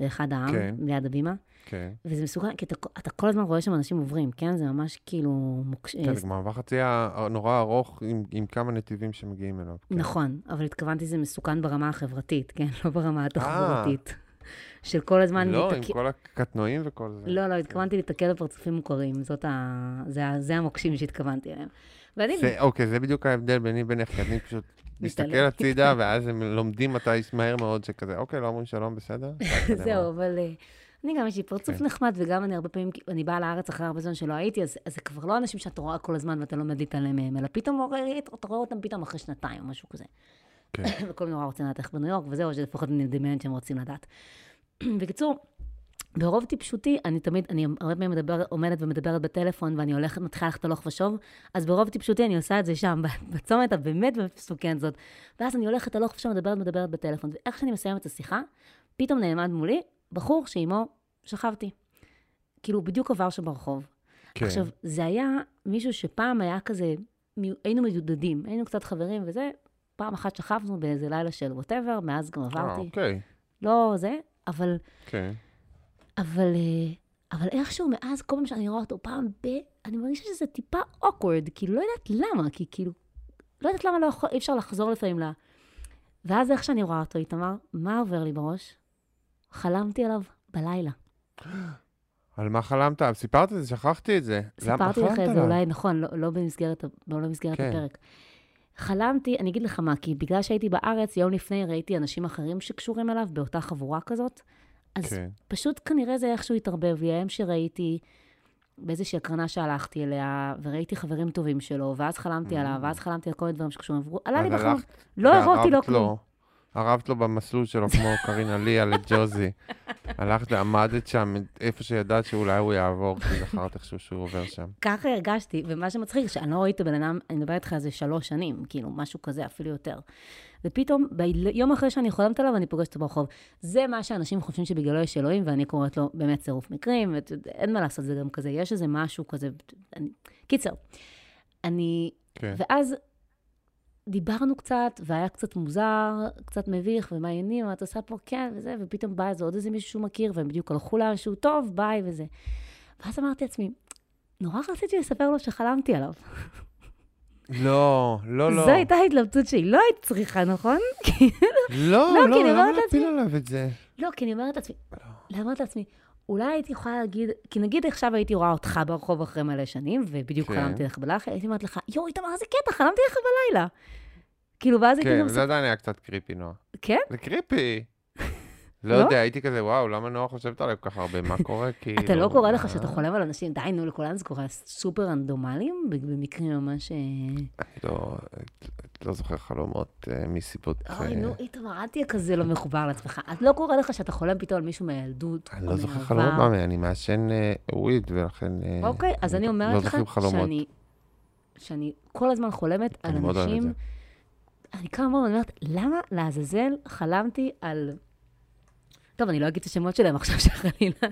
לאחד העם, כן. ליד הבימה. כן. וזה מסוכן, כי אתה, אתה כל הזמן רואה שם אנשים עוברים, כן? זה ממש כאילו... מוקש... כן, זה מעבר חצייה נורא ארוך עם- עם כמה נתיבים שמגיעים אליו. כן. נכון, אבל התכוונתי זה מסוכן ברמה החברתית, כן? לא ברמה אה. התחבורתית. של כל הזמן... לא, עם להתק- כל הקטנועים וכל זה. לא, לא, התכוונתי להתקל בפרצופים מוכרים, זאת ה... זה. זה המוקשים שהתכוונתי אליהם. ואני... זה, אוקיי, זה בדיוק ההבדל ביני לבינך, כי אני פשוט מסתכל. הצידה, ואז הם לומדים מתי מהר מאוד שכזה, אוקיי, לא אומרים שלום, בסדר? זהו, אבל אה, אני גם יש לי פרצוף כן. נחמד, וגם אני הרבה פעמים, אני באה לארץ אחרי הרבה זמן שלא הייתי, אז זה כבר לא אנשים שאתה רואה כל הזמן ואתה לומד להתעלם מהם, אלא פתאום אתה רואה אותם פתאום אחרי שנתיים או משהו כזה. כן. וכולם נורא רוצים לדעת איך בניו יורק, וזהו, שלפחות אני מדמיינת שהם רוצים לדעת. בקיצור, ברוב טיפשותי, אני תמיד, אני הרבה פעמים מדבר, עומדת ומדברת בטלפון, ואני הולכת, מתחילה ללכת הלוך ושוב, אז ברוב טיפשותי אני עושה את זה שם, בצומת הבאמת באמת מסוכנת זאת. ואז אני הולכת הלוך ושוב, מדברת, מדברת בטלפון, ואיך שאני מסיימת את השיחה, פתאום נעמד מולי בחור שעימו שכבתי. כאילו, בדיוק עבר שם ברחוב. כן. עכשיו, זה היה מישהו שפעם היה כזה, היינו מיודדים, היינו קצת חברים וזה, פעם אחת שכבנו באיזה לילה של ווטאבר, מאז גם אה, עברתי. אוקיי, לא זה, אבל, כן. אבל, אה, אבל איכשהו מאז, כל פעם שאני רואה אותו פעם ב... אני מרגישה שזה טיפה awkward, כאילו, לא יודעת למה, כי כאילו, לא יודעת למה לא יכול, אי אפשר לחזור לפעמים ל... ואז איך שאני רואה אותו, איתמר, מה עובר לי בראש? חלמתי עליו בלילה. על מה חלמת? סיפרת את זה, שכחתי את זה. סיפרתי לך את זה? אולי, נכון, לא, לא במסגרת, לא במסגרת כן. הפרק. חלמתי, אני אגיד לך מה, כי בגלל שהייתי בארץ, יום לפני ראיתי אנשים אחרים שקשורים אליו באותה חבורה כזאת, אז כן. פשוט כנראה זה איכשהו התערבב לי. היום שראיתי באיזושהי הקרנה שהלכתי אליה, וראיתי חברים טובים שלו, ואז חלמתי עליו, ואז חלמתי על כל מיני דברים שקשורים, עברו- עלה לי בחלום, לא הראתי לו וערבת כלום. ערבת לו במסלול שלו, כמו קרינה ליה לג'וזי. הלכת ועמדת שם, איפה שידעת שאולי הוא יעבור, כי זכרת איכשהו שהוא עובר שם. ככה הרגשתי, ומה שמצחיק, שאני לא ראיתי הבן אדם, אני מדברת איתך על זה שלוש שנים, כאילו, משהו כזה, אפילו יותר. ופתאום, ביום אחרי שאני חולמת עליו, אני פוגשת אותו ברחוב. זה מה שאנשים חושבים שבגללו יש אלוהים, ואני קוראת לו באמת צירוף מקרים, ואין מה לעשות, זה גם כזה, יש איזה משהו כזה, אני... קיצר, אני... כן. ואז דיברנו קצת, והיה קצת מוזר, קצת מביך, ומה העניינים, מה את עושה פה, כן, וזה, ופתאום בא איזה עוד איזה מישהו שהוא מכיר, והם בדיוק הלכו לאנשהו טוב, ביי, וזה. ואז אמרתי לעצמי, נורא רציתי לספר לו שחלמתי עליו. לא, לא, לא. זו הייתה ההתלבטות שלי. לא היית צריכה, נכון? לא, לא, לא, למה להפיל עליו את זה? לא, כי אני אומרת לעצמי, אני אומרת לעצמי, אולי הייתי יכולה להגיד, כי נגיד עכשיו הייתי רואה אותך ברחוב אחרי מלא שנים, ובדיוק כן. חלמתי לך בלילה, הייתי אומרת לך, יואו, איתמר, איזה קטע, חלמתי לך בלילה. כאילו, ואז הייתי כן, גם... זה עדיין היה קצת קריפי, נועה. כן? זה קריפי. לא לא? יודע, הייתי כזה, וואו, למה נועה חושבת עליי כל כך הרבה? מה קורה? כאילו... אתה לא קורא לך? שאתה חולם על אנשים, די, נו, לכולנו זה קורה סופר רנדומליים, במקרים ממש... אה, לא, לא זוכר חלומות אה, מסיבות... אוי, אה, נו, איתמר, אל תהיה כזה לא מחובר לעצמך. את לא קורה לך שאתה חולם פתאום על מישהו מהילדות, אני לא זוכר? חלומות, מה, אני מעשן וויד, ולכן... אוקיי, אז אני לא אומרת לך זוכרים חלומות. שאני, שאני כל הזמן חולמת על אנשים... זה. אני כמה פעמים אומרת, למה לעזאזל חלמתי על... טוב, אני לא אגיד את השמות שלהם עכשיו, שחלילה,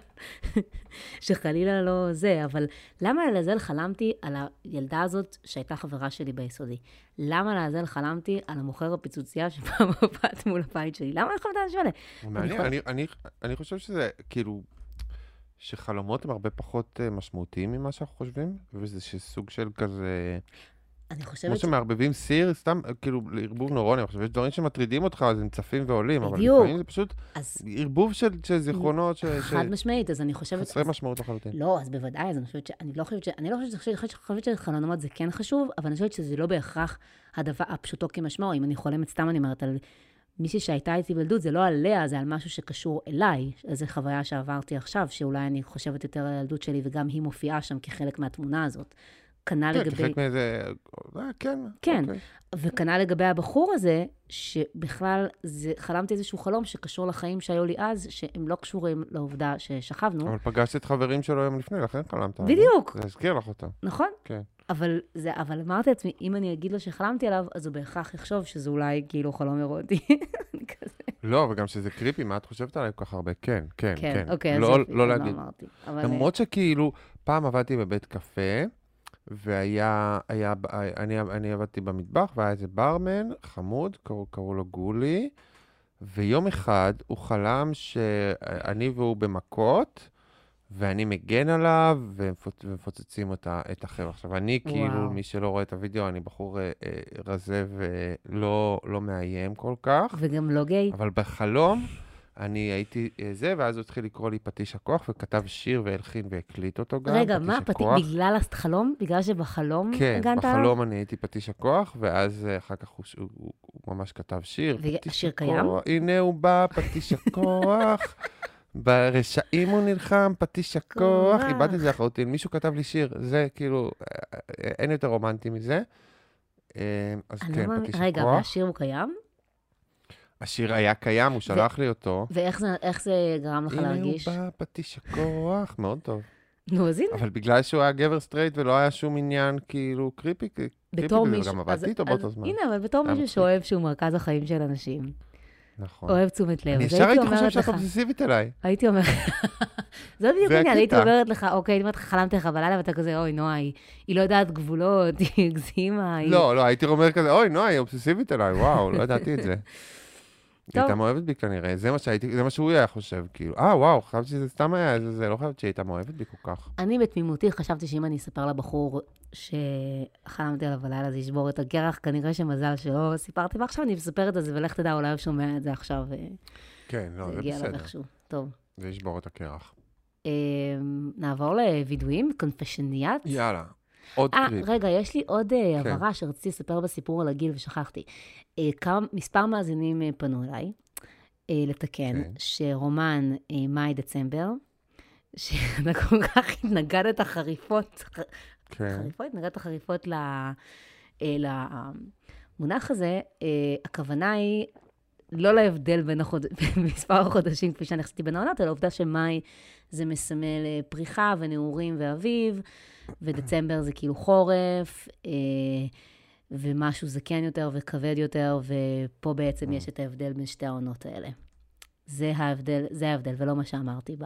שחלילה לא זה, אבל למה לעזאזל חלמתי על הילדה הזאת שהייתה חברה שלי ביסודי? למה לעזאזל חלמתי על המוכר הפיצוצייה שפעם עבד מול הבית שלי? למה אני חולמת על האנשים האלה? מעניין, יכול- אני, אני, אני חושב שזה, כאילו, שחלומות הם הרבה פחות אה, משמעותיים ממה שאנחנו חושבים, וזה שסוג של כזה, אני כמו חושבת ש... שמערבבים סיר, סתם, כאילו, לערבוב נוירוני, אני חושב, יש דברים שמטרידים אותך, אז הם צפים ועולים, אבל. לפעמים זה פשוט אז ערבוב של, של זיכרונות, ש- חד משמעית, אז אני חושבת... שחסרי משמעות לחלוטין. לא, אז בוודאי, אז אני חושבת ש... אני לא חושבת ש... אני לא חושבת ש... אני חושבת שחלומות זה כן חשוב, אבל אני חושבת שזה לא בהכרח הדבר הפשוטו כמשמעו. אם אני חולמת, סתם אני אומרת, על מישהי שהייתה איתי בילדות, זה לא עליה, זה על משהו שקשור אליי. איזו חוויה שעברתי עכשיו, שאולי אני חושבת יותר על הילדות שלי, וגם היא מופיעה שם כחלק מהתמונה הזאת. כנ"ל כן, לגבי... כחלק מאיזה... אה, כן. כן. אוקיי. וכנ"ל לגבי הבחור הזה, שבכלל זה, חלמתי איזשהו חלום שקשור לחיים שהיו לי אז, שהם לא קשורים לעובדה ששכבנו, אבל פגשת את חברים שלו יום לפני, לכן חלמת. עליו. בדיוק. זה הזכיר לך אותם. נכון? כן. אבל, זה, אבל אמרתי לעצמי, אם אני אגיד לו שחלמתי עליו, אז הוא בהכרח יחשוב שזה אולי כאילו חלום אירוטי. לא, וגם שזה קריפי, מה את חושבת עליי כל כך הרבה? כן, כן, כן. כן, אוקיי, אז לא, לא לא להגיד. אמרתי. אבל, למרות שכאילו, פעם עבדתי בבית קפה, והיה, היה, אני, אני עבדתי במטבח, והיה איזה ברמן חמוד, קראו, קראו לו גולי, ויום אחד הוא חלם שאני והוא במכות, ואני מגן עליו, ומפוצ- ומפוצצים אותה, את החבר'ה. עכשיו, אני כאילו, וואו. מי שלא רואה את הוידאו, אני בחור אה, אה, רזה ולא לא מאיים כל כך. וגם לא גיי. אבל בחלום, אני הייתי אה, זה, ואז הוא התחיל לקרוא לי פטיש הכוח, וכתב שיר והלחין והקליט אותו גם, רגע, פטיש מה, הכוח. בגלל החלום? בגלל שבחלום כן, הגנת עליו? בחלום אני הייתי פטיש הכוח, ואז אה, אחר כך הוא, הוא, הוא, הוא ממש כתב שיר. והשיר פטיש קיים? הנה הוא בא, פטיש הכוח. ברשעים הוא נלחם, פטיש הכוח. כוח. איבדתי את זה לחלוטין. מישהו כתב לי שיר, זה כאילו, אה, אין יותר רומנטי מזה. אז כן, לא מאמין- פטיש רגע, הכוח. והשיר הוא קיים? השיר היה קיים, הוא שלח לי אותו. ואיך זה, זה גרם לך להרגיש? הנה הוא בא, פטיש הכוח, מאוד טוב. נו, אז הנה. אבל בגלל שהוא היה גבר straight ולא היה שום עניין כאילו creepy, creepy בתור מישהו... אז- עבדתי איתו באותו זמן. הנה, אבל בתור מישהו. שאוהב שהוא מרכז החיים של אנשים, נכון. אוהב תשומת לב, אני ישר הייתי הייתי חושב אומרת שאת אובססיבית אליי. הייתי אומרת, זה בדיוק זה העניין, הייתי. אומרת לך, אוקיי, אני אומרת לך, חלמתי לך בלילה, ואתה כזה, אוי, נועה, היא לא יודעת גבולות, היא הגזימה. לא, לא, הייתי אומר כזה, אוי, נועה, היא אובססיבית אליי, וואו, לא ידעתי את זה. היא. הייתה מאוהבת בי כנראה, זה מה שהייתי, זה מה שהוא היה חושב, כאילו, אה, וואו, חשבתי שזה סתם היה איזה זה, לא חשבתי שהיא הייתה מאוהבת בי כל כך. אני בתמימותי חשבתי שאם אני אספר לבחור שחלמתי עליו בלילה, זה ישבור את הקרח, כנראה שמזל שלא סיפרתי, ועכשיו אני מספרת את זה, ולך תדע, אולי הוא שומע את זה עכשיו, כן, לא, זה זה הגיע אליו בסדר. איכשהו. טוב. זה ישבור את הקרח. אמ, נעבור לווידויים, קונפשניאט. יאללה, עוד אה, קריפ. רגע, יש לי עוד אה, כן. הבהרה שרציתי לספר בסיפור על הגיל ושכחתי. אה, כמה, מספר מאזינים פנו אליי לתקן, כן. שרומן אה, מאי-דצמבר, שאתה כל כך התנגדת חריפות, כן, חריפות, התנגדת חריפות ל- למונח הזה, הכוונה היא לא להבדל בין החוד... במספר החודשים, כפי שאני עשיתי בין העונות, אלא העובדה שמאי זה מסמל פריחה ונעורים ואביב, ודצמבר זה כאילו חורף, אה, ומשהו זקן יותר וכבד יותר, ופה בעצם יש את ההבדל בין שתי העונות האלה. זה ההבדל, זה ההבדל, ולא מה שאמרתי ב...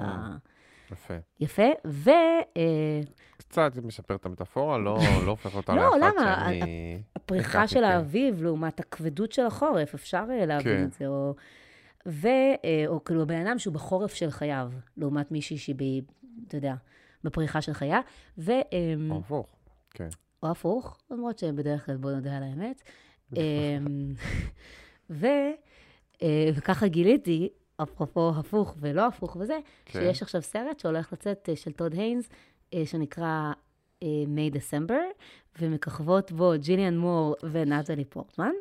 יפה. יפה, ו... אה, קצת משפר את המטאפורה, לא לא הופך אותה לא, לאחת למה? שאני... הפריחה של כן. האביב לעומת הכבדות של החורף, אפשר אה, להבין כן. את זה. או, ו, אה, או כאילו בן אדם שהוא בחורף של חייו, לעומת מישהי שהיא, ב, אתה יודע, בפריחה של חייה, ו, אמ, או הפוך, כן. או הפוך, למרות שבדרך כלל בוא נודה על האמת. אמ, ו, אה, וככה גיליתי, אפרופו הפוך ולא הפוך וזה, כן. שיש עכשיו סרט שהולך לצאת אה, של טוד היינס, אה, שנקרא May December, ומככבות בו ג'יליאן מור ונטלי פורטמן.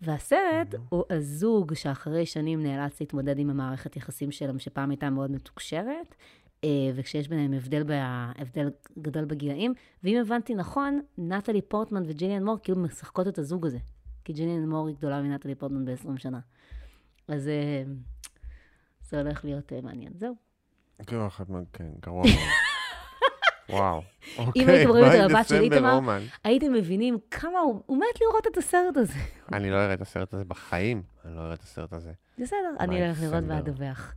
והסרט הוא הזוג שאחרי שנים נאלץ להתמודד עם המערכת יחסים שלהם, שפעם הייתה מאוד מתוקשרת, וכשיש ביניהם הבדל. הבדל גדול בגילאים. ואם הבנתי נכון, נטלי פורטמן וג'יליאן מור כאילו משחקות את הזוג הזה. כי ג'יליאן מור היא גדולה מנטלי פורטמן ב-20 שנה. אז אה, זה הולך להיות אה, מעניין. זהו. גרוע אחד מה- כן, גרוע. וואו. אם הייתם רואים את אוקיי, המבט של איתמר. הייתם מבינים כמה הוא, הוא מת לראות את הסרט הזה. אני לא אראה את הסרט הזה בחיים, אני לא אראה את הסרט הזה. בסדר, אני אלך לראות. ואדווח.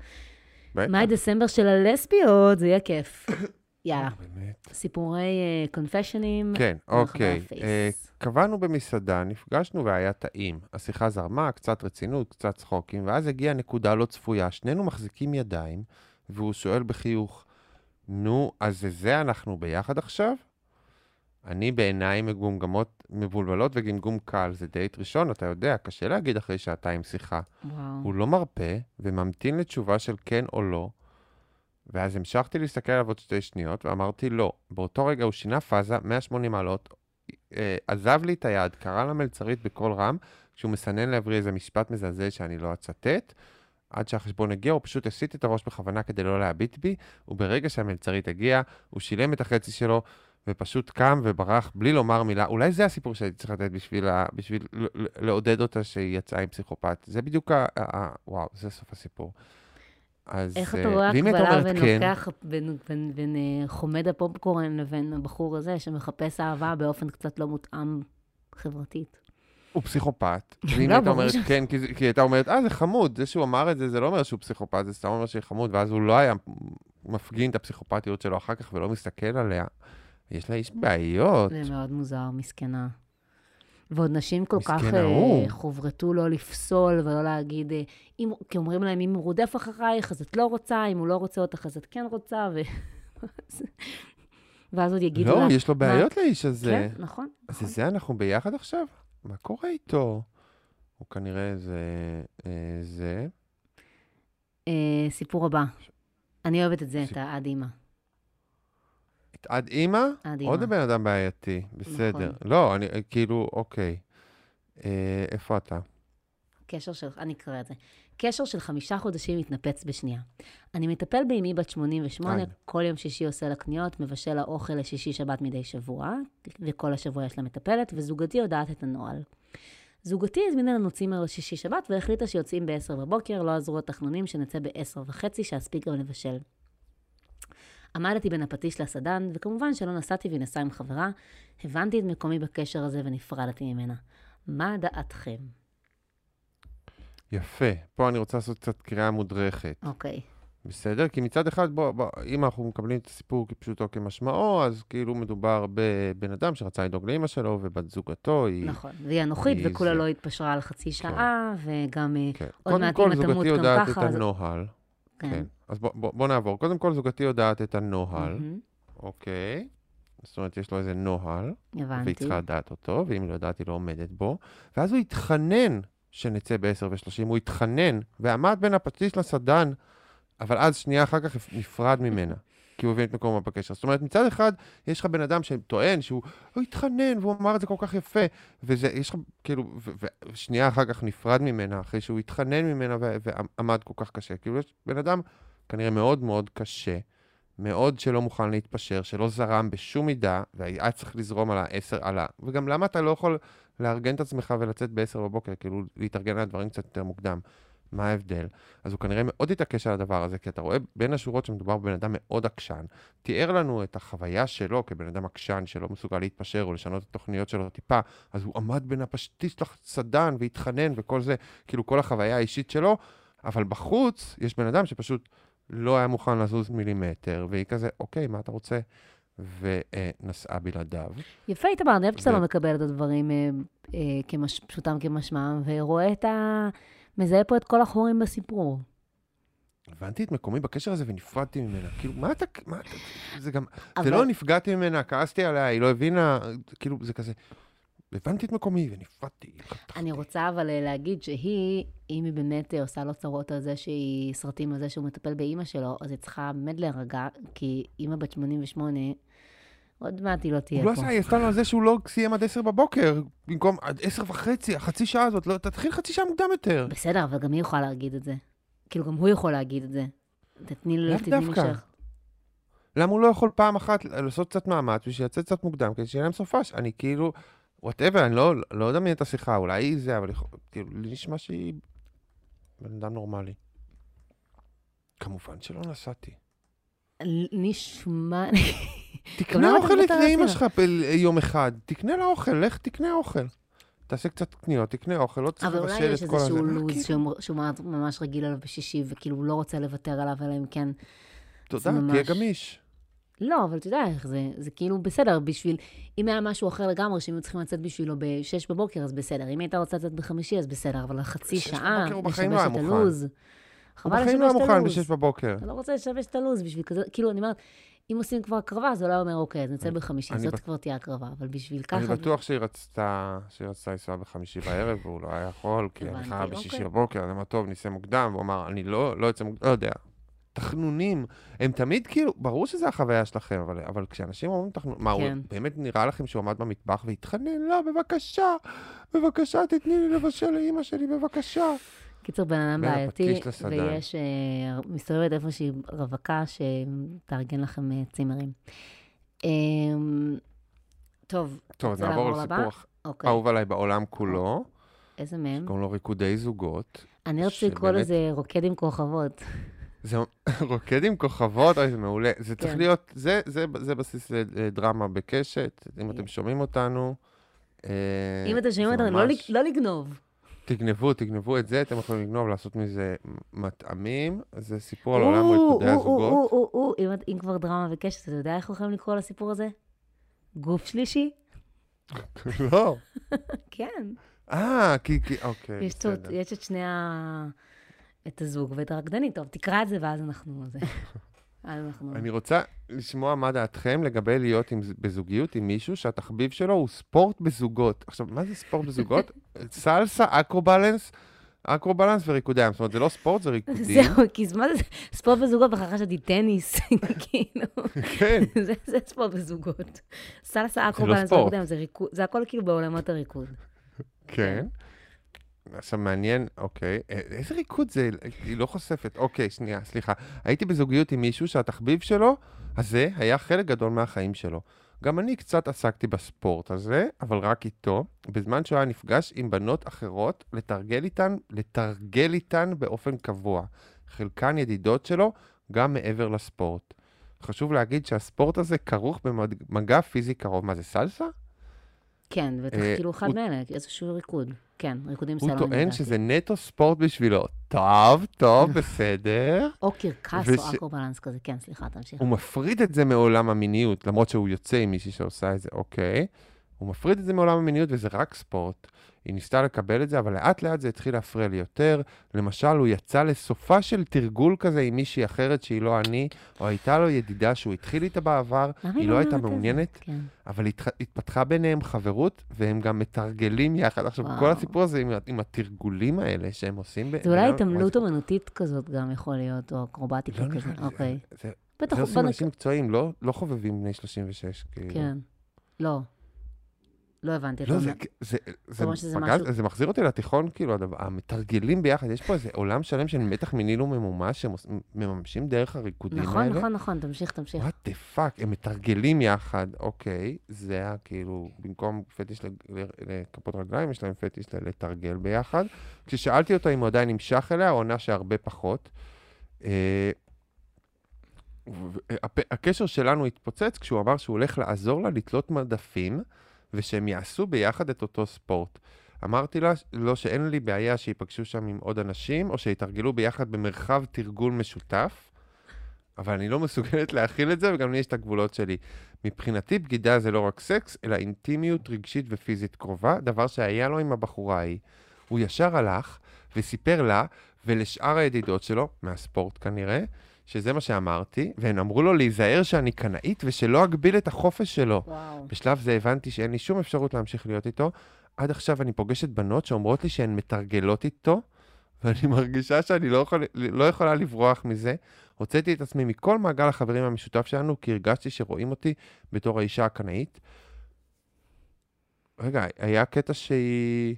מאי דצמבר של הלסביות, זה יהיה כיף. יאללה, באמת. סיפורי קונפשיונים. כן, ברחבי אוקיי. אה, קבענו במסעדה, נפגשנו והיה טעים. השיחה זרמה, קצת רצינות, קצת צחוקים, ואז הגיעה נקודה לא צפויה. שנינו מחזיקים ידיים, והוא שואל בחיוך, נו, אז זה אנחנו ביחד עכשיו? אני בעיניים מגומגמות, מבולבלות וגמגום קל. זה דייט ראשון, אתה יודע, קשה להגיד אחרי שעתיים שיחה. וואו. הוא לא מרפה וממתין לתשובה של כן או לא, ואז המשכתי להסתכל עליו עוד שתי שניות ואמרתי לא. באותו רגע הוא שינה פאזה 180 מעלות, אה, עזב לי את היד, קרא למלצרית בקול רם, כשהוא מסנן לעברי איזה משפט מזעזע שאני לא אצטט. עד שהחשבון הגיע, הוא פשוט הסיט את הראש בכוונה כדי לא להביט בי, וברגע שהמלצרית הגיעה, הוא שילם את החצי שלו, ופשוט קם וברח בלי לומר מילה. אולי זה הסיפור שהייתי צריך לתת בשביל, ה... בשביל לעודד אותה שהיא יצאה עם פסיכופת. זה בדיוק ה... ה... וואו, זה סוף הסיפור. אז... איך אה, אתה רואה ואם היית הקבלה אומרת בין כן, לוקח, בין, בין, בין אה, חומד הפופקורן לבין הבחור הזה שמחפש אהבה באופן קצת לא מותאם חברתית? הוא פסיכופת. ואם לא, הייתה ברור אומרת כן, כי, כי הייתה אומרת, אה, זה חמוד, זה שהוא אמר את זה, זה לא אומר שהוא פסיכופת, זה סתם אומר שהוא חמוד, ואז הוא לא היה מפגין את הפסיכופתיות שלו אחר כך ולא מסתכל עליה. יש לה איש בעיות. זה מאוד מוזר, מסכנה. ועוד נשים כל כך ההוא. חוברתו לא לפסול ולא להגיד, אה, אם, כי אומרים להם, אם הוא רודף אחרייך, אז את לא רוצה, אם הוא לא רוצה אותך, אז את כן רוצה, ו... ואז עוד יגידו לא, לה... יש לו מה? בעיות לאיש הזה. כן, נכון. אז נכון. זה אנחנו ביחד עכשיו? מה קורה איתו? הוא כנראה זה... אה, זה... אה, סיפור הבא. אני אוהבת את זה, את סיפ- העד אימא. עד אימא? עד עוד אימא. בן אדם בעייתי, בסדר. נכון. לא, אני כאילו, אוקיי. אה, איפה אתה? קשר של, אני אקרא את זה. קשר של חמישה חודשים מתנפץ בשנייה. אני מטפל באמי בת 88, די. כל יום שישי עושה לה קניות, מבשל לה אוכל לשישי שבת מדי שבוע, וכל השבוע יש לה מטפלת, וזוגתי יודעת את הנוהל. זוגתי הזמינה לנו צימר לשישי שבת, והחליטה שיוצאים ב-10 בבוקר, לא עזרו התחנונים, שנצא ב-10 וחצי, שאספיק גם לבשל. עמדתי בין הפטיש לסדן, וכמובן שלא נסעתי והיא נסעה עם חברה. הבנתי את מקומי בקשר הזה ונפרדתי ממנה. מה דעתכם? יפה. פה אני רוצה לעשות קצת קריאה מודרכת. אוקיי. בסדר? כי מצד אחד, בוא, בוא, אם אנחנו מקבלים את הסיפור כפשוטו כמשמעו, אז כאילו מדובר בבן אדם שרצה לדאוג לאמא שלו, ובת זוגתו היא... נכון, והיא אנוכית, היא וכולה זה. לא התפשרה על חצי שעה, וגם אה, כן. עוד קודם מעט כל, אמא תמות זוגתי גם יודעת את ככה, אז- הנוהל. כן. כן. אז בוא, בוא, בוא נעבור. קודם כל, זוגתי יודעת את הנוהל, מהמם, אוקיי? זאת אומרת, יש לו איזה נוהל, והיא הבנתי. צריכה לדעת אותו, ואם לא יודעת, היא לא עומדת בו. ואז הוא התחנן שנצא ב-10 ו-30, הוא התחנן, ועמד בין הפטיש לסדן, אבל אז שנייה אחר כך נפרד ממנה, כי הוא הבין את מקומו בקשר. זאת אומרת, מצד אחד, יש לך בן אדם שטוען שהוא הוא התחנן, והוא אמר את זה כל כך יפה, וזה, יש לך, כאילו, ושנייה אחר כך נפרד ממנה, אחרי שהוא התחנן ממנה ועמד כל כך קשה. כאילו, יש בן אדם כנראה מאוד מאוד קשה, מאוד שלא מוכן להתפשר, שלא זרם בשום מידה, והיה צריך לזרום על העשר, על ה... וגם למה אתה לא יכול לארגן את עצמך ולצאת ב-10 בבוקר, כאילו להתארגן על הדברים קצת יותר מוקדם? מה ההבדל? אז הוא כנראה מאוד התעקש על הדבר הזה, כי אתה רואה בין השורות שמדובר בבן אדם מאוד עקשן. תיאר לנו את החוויה שלו כבן אדם עקשן שלא מסוגל להתפשר או לשנות את התוכניות שלו טיפה, אז הוא עמד בין הפשטיש לסדן והתחנן וכל זה, כאילו כל החוויה האישית שלו, אבל בחוץ יש בן אדם שפשוט לא היה מוכן לזוז מילימטר, והיא כזה, אוקיי, מה אתה רוצה? ונסעה בלעדיו. יפה, איתמר, אני אוהבת שאתה לא מקבל את הדברים אה, אה, כמש- פשוטם כמשמעם, ורואה את ה... מזהה פה את כל החורים בסיפור. הבנתי את מקומי בקשר הזה ונפרדתי ממנה. כאילו, מה אתה... מה אתה... זה גם... זה אבל- לא נפגעתי ממנה, כעסתי עליה, היא לא הבינה, כאילו, זה כזה... הבנתי את מקומי ונפרדתי. אני רוצה אבל אה, להגיד שהיא, אם היא באמת אה, עושה לו צרות על זה שהיא סרטים על זה שהוא מטפל באימא שלו, אז היא צריכה באמת להירגע, כי אימא בת 88, עוד מעט היא לא תהיה הוא לא פה. עשה, היא עשתה לו על זה שהוא לא סיים עד עשר בבוקר, במקום עד עשר וחצי, החצי שעה הזאת, לא, תתחיל חצי שעה מוקדם יותר. בסדר, אבל גם היא יכולה להגיד את זה. כאילו, גם הוא יכול להגיד את זה. תתני לו, תתני דווקא. משך. למה הוא לא יכול פעם אחת לעשות קצת מאמץ בשביל לצאת קצת מוקדם, כדי שיהיה להם סופש? אני כאילו, וואטאבר, אני לא, לא אדמיין את השיחה, אולי היא זה, אבל כאילו, לי נשמע שהיא בן אדם נורמלי. כמובן שלא נסעתי. נשמע... תקנה אוכל לאמא? שלך יום אחד, תקנה לה אוכל, לך תקנה אוכל. תעשה קצת קניות, תקנה אוכל, לא צריך אבל אולי לבשל יש את כל הזה. איזשהו מה, לו"ז כאילו? שהוא- שהוא ממש רגיל עליו בשישי, וכאילו הוא לא רוצה לוותר עליו, אלא אם כן... תודה, תהיה גמיש. לא, אבל אתה יודע איך זה, זה כאילו בסדר, בשביל, אם היה משהו אחר לגמרי, שהם היו צריכים לצאת בשבילו ב-6 בבוקר, אז בסדר. אם היית רוצה לצאת בחמישי, אז בסדר, אבל חצי שעה, בבוקר הוא בחיים לא היה לשבש את. הלו"ז. הוא חבל בחיים לא היה לשבש את מוכן הלו"ז. ב-6 בבוקר. אתה לא רוצה לשבש את הלו"ז בשביל כזה, כאילו, אני אומרת, אם עושים כבר הקרבה, אולי הוא אומר, אוקיי, אז נצא בחמישי, אני זאת בט- כבר תהיה הקרבה, אבל בשביל אני ככה... בטוח שהיא רצתה, שהיא רצתה לנסוע בחמישי בערב, והוא לא היה יכול, כי אני חייב בשישי אוקיי. בבוקר, אז אמר, טוב, ניסע מוקדם, והוא אמר, אני לא, לא יוצא מוקדם, לא יודע. תחנונים, הם תמיד כאילו, ברור שזו החוויה שלכם, אבל, אבל כשאנשים אומרים תחנונים, מה, הוא כן. באמת נראה לכם שהוא עמד במטבח והתחנן? לא, בבקשה, בבקשה, תתני לי לבשל לאימא שלי, בבקשה. קיצור, בן אדם בעייתי. ויש, אה, מסתובבת איפושהי רווקה שתארגן לכם אה, צימרים. אה, טוב, טוב, אז נעבור לסיפור אוקיי. אהוב עליי בעולם כולו, איזה מהם? קוראים לו ריקודי זוגות. אני רוצה לקרוא לזה רוקד עם כוכבות. זה רוקד עם כוכבות, אוי, זה מעולה. זה צריך כן. להיות, זה, בסיס לדרמה בקשת, אם אתם שומעים אותנו. אה, אם אתם שומעים אותנו, לא לא לגנוב. תגנבו, תגנבו את זה, אתם יכולים לגנוב, לעשות מזה מטעמים. זה סיפור על עולם ריקודי הזוגות. אם כבר דרמה וקשת, אתה יודע איך הולכים לקרוא לסיפור הזה? גוף שלישי? לא. כן. אה, כי, כי, אוקיי, יש בסדר. יש את שני ה... את הזוג ואת הרקדנית. טוב, תקרא את זה ואז אנחנו... אנחנו... אני רוצה לשמוע מה דעתכם לגבי להיות עם, בזוגיות עם מישהו שהתחביב שלו הוא ספורט בזוגות. עכשיו, מה זה ספורט בזוגות? סלסה, אקרובלנס, אקרובלנס וריקודי ים. זאת אומרת, זה לא ספורט, זה ריקודים. זהו, כי מה זה ספורט בזוגות? בכלל חשבתי טניס, כאילו. כן. זה- זה ספורט בזוגות. סלסה אקרובלנס, ספורט. ריקודים, זה ריקוד, זה הכל כאילו בעולמות הריקוד. כן. עכשיו מעניין, אוקיי, א- איזה ריקוד זה? היא לא חושפת. אוקיי, שנייה, סליחה. הייתי בזוגיות עם מישהו שהתחביב שלו, הזה, היה חלק גדול מהחיים שלו. גם אני קצת עסקתי בספורט הזה, אבל רק איתו, בזמן שהוא היה נפגש עם בנות אחרות, לתרגל איתן, לתרגל איתן באופן קבוע. חלקן ידידות שלו, גם מעבר לספורט. חשוב להגיד שהספורט הזה כרוך במגע פיזי קרוב. מה זה, סלסה? כן, בטח אה, כאילו אחד מאלה, איזשהו ריקוד. כן, ריקודים הוא סלונים. טוען. שזה נטו ספורט בשבילו. טוב, טוב, בסדר. או קרקס וש- או אקרובלנס כזה, כן, סליחה, תמשיך. הוא מפריד את זה מעולם המיניות, למרות שהוא יוצא עם מישהי שעושה את זה, אוקיי. הוא מפריד את זה מעולם המיניות וזה רק ספורט. היא ניסתה לקבל את זה, אבל לאט לאט זה התחיל להפריע לי יותר. למשל, הוא יצא לסופה של תרגול כזה עם מישהי אחרת שהיא לא אני, או הייתה לו ידידה שהוא התחיל איתה בעבר, היא לא הייתה את זה? מעוניינת, כן. אבל התח... התפתחה ביניהם חברות, והם גם מתרגלים יחד. עכשיו, וואו. כל הסיפור הזה עם, עם התרגולים האלה שהם עושים... ב- זה אולי ביניהם, התעמלות וואי, אומנותית כזאת גם יכול להיות, או אקרובטיקה לא כזה. נראה לי, אוקיי. זה- בטח, זה עושים אנשים מקצועיים, לא, לא חובבים בני 36, כאילו. כן. לא. לא הבנתי. לא, זה, זה, זה, שזה פגז, משהו- זה מחזיר אותי לתיכון, כאילו, הדבר, המתרגלים ביחד, יש פה איזה עולם שלם של מתח מיני לא ממומש, שהם עוש- מממשים דרך הריקודים נכון, האלה. נכון, נכון, תמשיך, תמשיך. וואט דה פאק, הם מתרגלים יחד, אוקיי, זה היה כאילו, במקום פטיש לכפות רגליים, יש להם פטיש לתרגל ביחד. כששאלתי אותו אם הוא עדיין נמשך אליה, הוא ענה שהרבה פחות. אה, הקשר שלנו התפוצץ כשהוא אמר שהוא הולך לעזור לה לתלות מדפים, ושהם יעשו ביחד את אותו ספורט. אמרתי לה, לו שאין לי בעיה שייפגשו שם עם עוד אנשים, או שיתרגלו ביחד במרחב תרגול משותף, אבל אני לא מסוגלת להכיל את זה, וגם לי יש את הגבולות שלי. מבחינתי, בגידה זה לא רק סקס, אלא אינטימיות רגשית ופיזית קרובה, דבר שהיה לו עם הבחורה ההיא. הוא ישר הלך וסיפר לה ולשאר הידידות שלו, מהספורט כנראה, שזה מה שאמרתי, והן אמרו לו להיזהר שאני קנאית ושלא אגביל את החופש שלו. וואו. בשלב זה הבנתי שאין לי שום אפשרות להמשיך להיות איתו. עד עכשיו אני פוגשת בנות שאומרות לי שהן מתרגלות איתו, ואני מרגישה שאני לא, יכול, לא יכולה לברוח מזה. הוצאתי את עצמי מכל מעגל החברים המשותף שלנו, כי הרגשתי שרואים אותי בתור האישה הקנאית. רגע, היה קטע שהיא...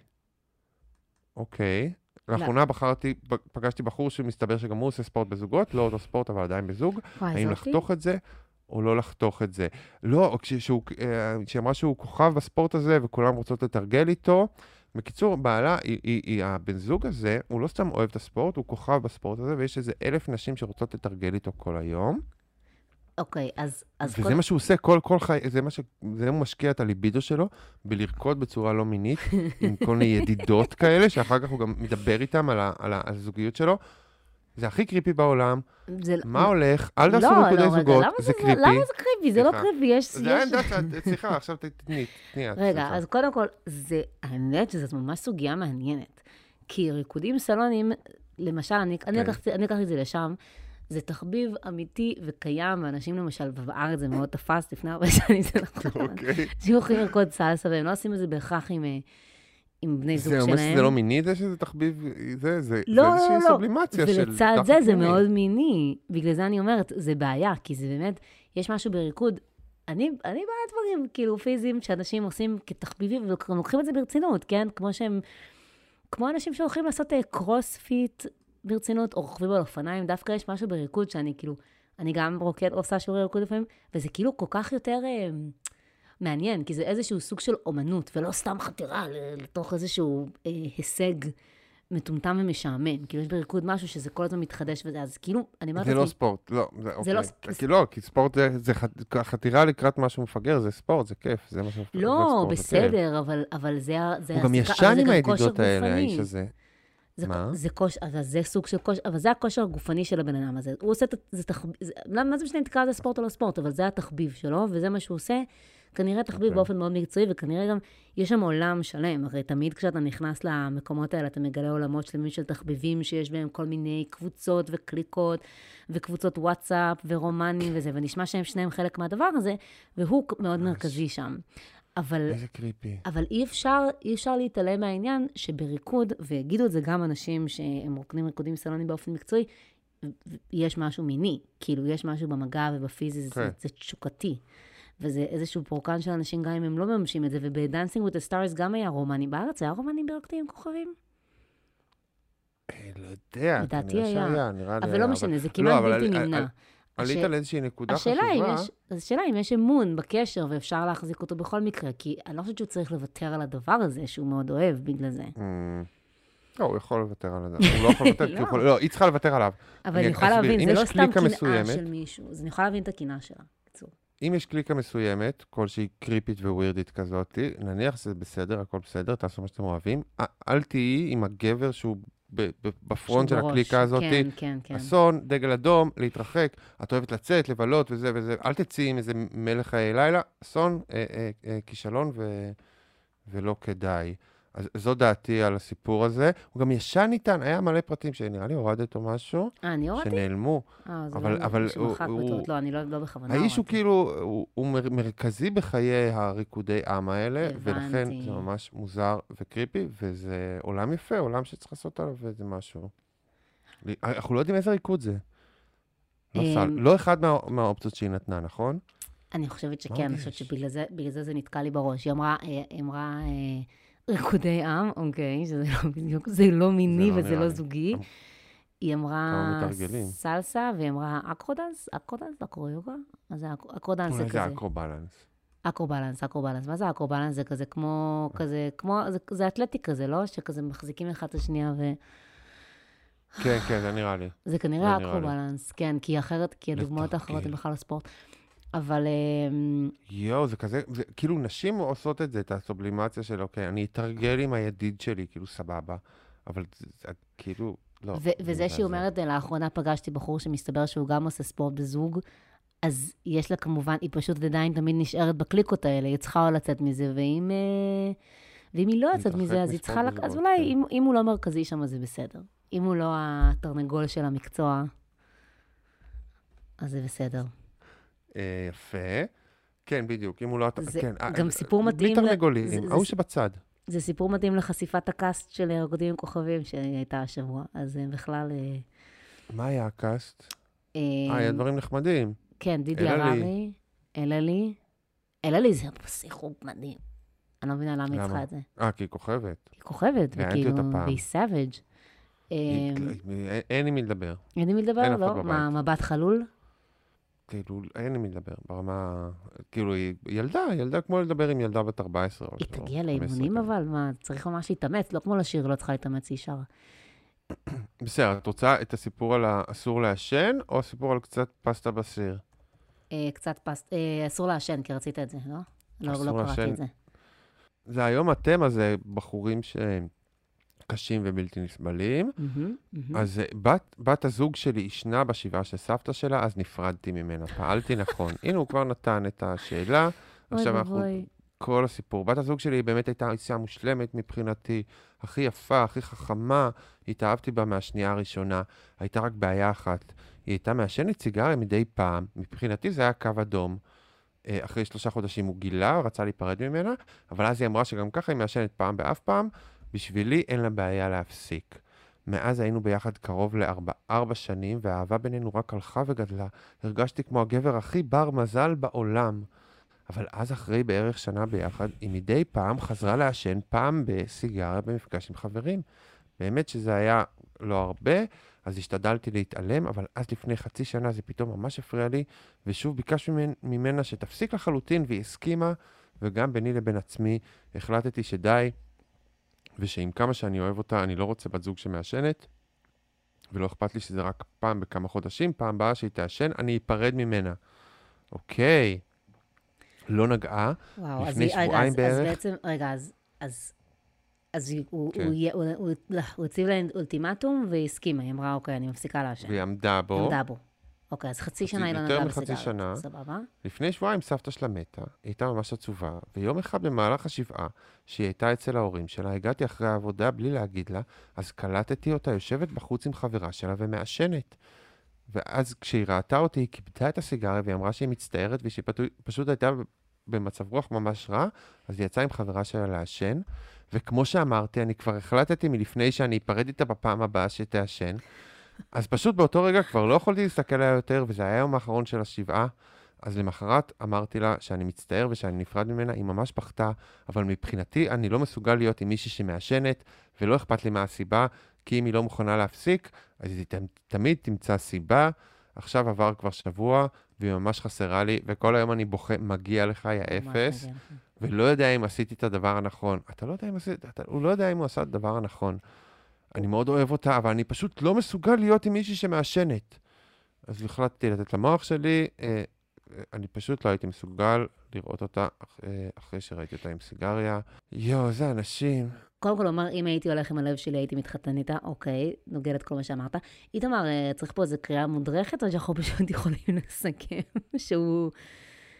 אוקיי. לאחרונה בחרתי, פגשתי בחור שמסתבר שגם הוא עושה ספורט בזוגות, לא אותו ספורט, אבל עדיין בזוג. וואי, האם זאתי? לחתוך את זה או לא לחתוך את זה. לא, אה, כשהיא אמרה שהוא כוכב בספורט הזה וכולם רוצות לתרגל איתו. בקיצור, בעלה, היא, היא, היא, הבן זוג הזה, הוא לא סתם אוהב את הספורט, הוא כוכב בספורט הזה, ויש איזה אלף נשים שרוצות לתרגל איתו כל היום. אוקיי, אז... אז וזה כל- מה שהוא עושה כל, כל חי... זה מה ש... זה הוא משקיע את הליבידו שלו בלרקוד בצורה לא מינית, עם כל מיני ידידות כאלה, שאחר כך הוא גם מדבר איתם על, ה... על, ה... על הזוגיות שלו. זה הכי קריפי בעולם. זה... מה הולך? אל תעשו לא, ריקודי לא, זוגות, זה זה- קריפי. למה זה קריפי? זה לא. קריפי, יש... זה אין דעת, סליחה, עכשיו תתני, תני את. רגע. אז קודם כל, זה, האמת שזאת ממש סוגיה מעניינת. כי ריקודים סלונים, למשל, אני, אני, כן. אני לקחתי את זה לשם, זה תחביב אמיתי וקיים, ואנשים למשל, בארץ זה מאוד תפס לפני הרבה שנים, זה נכון. אוקיי. אנשים הולכים לרקוד סלסה, והם לא עושים את זה בהכרח עם, אה, עם בני זוג זה שלהם. אומר שזה לא מיני זה שזה תחביב, זה, זה, לא, זה לא, איזושהי לא, לא. סובלימציה של... ולצד זה, זה מיני. מאוד מיני. בגלל זה אני אומרת, זה בעיה, כי זה באמת, יש משהו בריקוד. אני, אני בעד דברים כאילו פיזיים שאנשים עושים כתחביבים, והם לוקחים את זה ברצינות, כן? כמו שהם, כמו אנשים שהולכים לעשות אה, קרוספיט ברצינות, או רוכבים על אופניים, דווקא יש משהו בריקוד שאני כאילו, אני גם רוקד, עושה שיעורי ריקוד לפעמים, וזה כאילו כל כך יותר אה, מעניין, כי זה איזשהו סוג של אומנות, ולא סתם חתירה לתוך איזשהו אה, הישג מטומטם ומשעמם. כאילו, יש בריקוד משהו שזה כל הזמן מתחדש וזה, אז כאילו, אני אומרת זה לא ספורט, לא, זה אוקיי. לא ספ- כי לא, כי ספורט זה, זה ח- חתירה לקראת משהו מפגר, זה ספורט, זה כיף, זה מה שמפגר. לא, ספורט, זה. בסדר, אבל, אבל זה... זה הוא גם זה- ישן זה עם הידידות האלה. האיש הזה. זה, מה? זה כושר, אבל זה סוג של כושר, אבל זה הכושר הגופני של הבן אדם הזה. הוא עושה את זה תחביב, זה- מה זה משנה אם תקרא לזה ספורט או לא ספורט, אבל זה התחביב שלו, וזה מה שהוא עושה. כנראה תחביב אוקיי. באופן מאוד מקצועי, וכנראה גם יש שם עולם שלם. הרי תמיד כשאתה נכנס למקומות האלה, אתה מגלה עולמות שלמים של תחביבים, שיש בהם כל מיני קבוצות וקליקות, וקבוצות וואטסאפ, ורומנים וזה, ונשמע שהם שניהם חלק מהדבר הזה, והוא מאוד מרכזי שם. אבל איזה קריפי. אבל אי אפשר, אי אפשר להתעלם מהעניין שבריקוד, ויגידו את זה גם אנשים שהם רוקדים ריקודים סלונים באופן מקצועי, יש משהו מיני, כאילו, יש משהו במגע ובפיזי, זה, כן. זה תשוקתי. וזה איזשהו פורקן של אנשים, גם אם הם לא מממשים את זה, וב dancing with the stars גם היה רומנים. בארץ היה רומנים ברוקדים עם כוכבים? אה, לא יודע, לדעתי היה. שהיה, נראה לי אבל לא משנה, זה לא, כמעט אבל בלתי נמנע. על- עלית הש- לאיזושהי נקודה השאלה חשובה. יש, אז השאלה אם יש אמון בקשר ואפשר להחזיק אותו בכל מקרה, כי אני לא חושבת שהוא צריך לוותר על הדבר הזה, שהוא מאוד אוהב בגלל זה. אמ, לא, הוא יכול לוותר על זה. הוא לא יכול לוותר, כי הוא לא. יכול... לא, היא צריכה לוותר עליו. אבל אני יכולה. להבין, זה לא סתם קנאה של מישהו, אז אני יכולה להבין את הקנאה שלה. בקיצור. אם יש קליקה מסוימת, כלשהי קריפית ווירדית כזאת, נניח שזה בסדר, הכל בסדר, תעשו מה שאתם אוהבים, אל תהיי עם הגבר שהוא בפרונט של. הקליקה הזאת. כן, כן, כן. אסון, דגל אדום, להתרחק, את אוהבת לצאת, לבלות וזה וזה, אל תצאי עם איזה מלך לילה, אסון, אה, אה, אה, כישלון ו... ולא כדאי. אז זו דעתי על הסיפור הזה. הוא גם ישן איתן, היה מלא פרטים שנראה לי הורדת או משהו, אה, אני הורדתי? שנעלמו. אה, זה אבל- לא אבל מישהו מחק בטעות. לא, אני לא לא בכוונה האיש הוא. כאילו, הוא, הוא מר, מרכזי בחיי הריקודי עם האלה, ולכן הבנתי. זה ממש מוזר וקריפי, וזה עולם יפה, עולם שצריך לעשות עליו איזה משהו. לי- אנחנו לא יודעים איזה ריקוד זה. לא, סל, לא אחד מה, מהאופציות שהיא נתנה, נכון? אני חושבת שכן, אני חושבת? שבגלל זה, זה נתקע לי בראש. היא אמרה, אה, היא אמרה אה, ריקודי עם, אוקיי, שזה לא בדיוק, זה לא מיני לא וזה לא לי. זוגי. היא אמרה. סלסה, והיא אמרה acrodance, acrodance, אקרויוגה? מה זה אק- acrodance? זה כזה. זה אקרובלנס. אקרובלנס, אקרובלנס. מה זה אקרובלנס? זה כזה כמו, כזה, כמו, זה, זה אתלטי כזה, לא? שכזה מחזיקים אחד את השנייה ו... כן, כן, זה נראה לי. זה כנראה זה. אקרובלנס, כן, כי אחרת, כי הדוגמאות האחרות הן. בכלל לא ספורט. אבל אמ, יואו, זה כזה, זה, כאילו נשים עושות את זה, את הסובלימציה של, אוקיי, אני אתרגל עם הידיד שלי, כאילו, סבבה. אבל זה, זה כאילו, לא. ו- זה וזה שהיא. אומרת, לאחרונה פגשתי בחור שמסתבר שהוא גם עושה ספורט בזוג, אז יש לה כמובן, היא פשוט עדיין תמיד נשארת בקליקות האלה, היא צריכה או לצאת מזה, ואם, אה, ואם היא לא יוצאת מזה, אז היא צריכה, לק... אז אולי כן. אם, אם הוא לא מרכזי שם, אז זה בסדר. אם הוא לא התרנגול של המקצוע, אז זה בסדר. אה, יפה. כן, בדיוק, אם הוא לא... זה כן, אה, גם אה, סיפור בלי מתאים ל- תרנגולים, ההוא שבצד. זה סיפור מתאים לחשיפת ה cast של רוקדים עם כוכבים שהייתה השבוע, אז בכלל... מה היה ה cast? אה, היה דברים נחמדים. כן, דידי. הררי, אלעלי. אלעלי זה ליהוק מדהים. אני לא מבינה למה היא? צריכה את זה. אה, כי היא כוכבת. היא כוכבת, וכאילו. והיא savage. היא- אין- עם מי לדבר. אין עם מי לדבר? לא? מה, מבט חלול? כאילו, אין עם מי לדבר. ברמה... כאילו, היא ילדה, ילדה כמו לדבר עם ילדה בת 14 או היא משהו, תגיע 15 לאימונים. אבל? מה, צריך ממש להתאמץ, לא כמו לשיר, לא צריכה להתאמץ, היא שרה. בסדר, את רוצה את הסיפור על האסור לעשן, או הסיפור על קצת פסטה בסיר? אה, קצת פסט... אה, אסור לעשן, כי רצית את זה, לא? לא, לא קראתי. את זה. זה היום התמה זה בחורים שהם קשים ובלתי נסבלים. מהמם, מהמם. אז אה, בת, בת הזוג שלי ישנה בשבעה של סבתא שלה, אז נפרדתי ממנה. פעלתי נכון. הנה, הוא כבר נתן את השאלה. עכשיו אנחנו... כל הסיפור. בת הזוג שלי באמת הייתה אישה מושלמת מבחינתי, הכי יפה, הכי חכמה, התאהבתי בה מהשנייה הראשונה. הייתה רק בעיה אחת, היא הייתה מעשנת סיגריה מדי פעם, מבחינתי זה היה קו אדום. אה, אחרי שלושה חודשים הוא גילה, רצה להיפרד ממנה, אבל אז היא אמרה שגם ככה היא מעשנת פעם באף פעם, בשבילי אין לה בעיה להפסיק. מאז היינו ביחד קרוב לארבע שנים, והאהבה בינינו רק הלכה וגדלה. הרגשתי כמו הגבר הכי בר מזל בעולם. אבל אז אחרי בערך שנה ביחד, היא מדי פעם חזרה לעשן פעם בסיגריה במפגש עם חברים. באמת שזה היה לא הרבה, אז השתדלתי להתעלם, אבל אז לפני חצי שנה זה פתאום ממש הפריע לי, ושוב ביקשתי ממנה שתפסיק לחלוטין, והיא הסכימה, וגם ביני לבין עצמי החלטתי שדי, ושעם כמה שאני אוהב אותה, אני לא רוצה בת זוג שמעשנת, ולא אכפת לי שזה רק פעם בכמה חודשים, פעם באה שהיא תעשן, אני אפרד ממנה. אוקיי, לא נגעה, וואו, לפני אז, שבועיים אז, בערך. אז בעצם, רגע, אז, אז, אז הוא, כן. הוא, הוא, הוא, הוא, הוא, הוא הציב לה אולטימטום והיא הסכימה, היא אמרה, אוקיי, אני מפסיקה לעשן. והיא עמדה בו. עמדה בו. אוקיי, אז חצי שנה היא לא יותר נגעה מחצי בסיגריות. שנה. סבבה. לפני שבועיים סבתא שלה מתה, היא הייתה ממש עצובה, ויום אחד במהלך השבעה, שהיא הייתה אצל ההורים שלה, הגעתי אחרי העבודה בלי להגיד לה, אז קלטתי אותה יושבת בחוץ עם חברה שלה ומעשנת. ואז כשהיא ראתה אותי, היא כיבדה את הסיגריה והיא אמרה שהיא מצטערת ושהיא פשוט הייתה במצב רוח ממש רע, אז היא יצאה עם חברה שלה לעשן, וכמו שאמרתי, אני כבר החלטתי מלפני שאני אפרד איתה בפעם הבאה שתעשן, אז פשוט באותו רגע כבר לא יכולתי להסתכל עליה יותר, וזה היה היום האחרון של השבעה. אז למחרת אמרתי לה שאני מצטער ושאני נפרד ממנה, היא ממש בכתה, אבל מבחינתי אני לא מסוגל להיות עם מישהי שמעשנת, ולא אכפת לי מה הסיבה, כי אם היא לא מוכנה להפסיק, אז היא תמיד תמצא סיבה. עכשיו עבר כבר שבוע, והיא ממש חסרה לי, וכל היום אני בוכה, מגיע לך, יא אפס. ולא יודע אם עשיתי את הדבר הנכון. אתה לא יודע אם עשית, אתה, הוא לא יודע אם הוא עשה את הדבר הנכון. אני מאוד אוהב אותה, אבל אני פשוט לא מסוגל להיות עם מישהי שמעשנת. אז החלטתי לתת למוח שלי, אה, אה, אני פשוט לא הייתי מסוגל לראות אותה אה, אחרי שראיתי אותה עם סיגריה. יואו, איזה אנשים. קודם כל, הוא אמר, אם הייתי הולך עם הלב שלי, הייתי מתחתן איתה, אוקיי, נוגד את כל מה שאמרת. איתמר, אה, צריך פה איזו קריאה מודרכת, או שאנחנו פשוט יכולים לסכם שהוא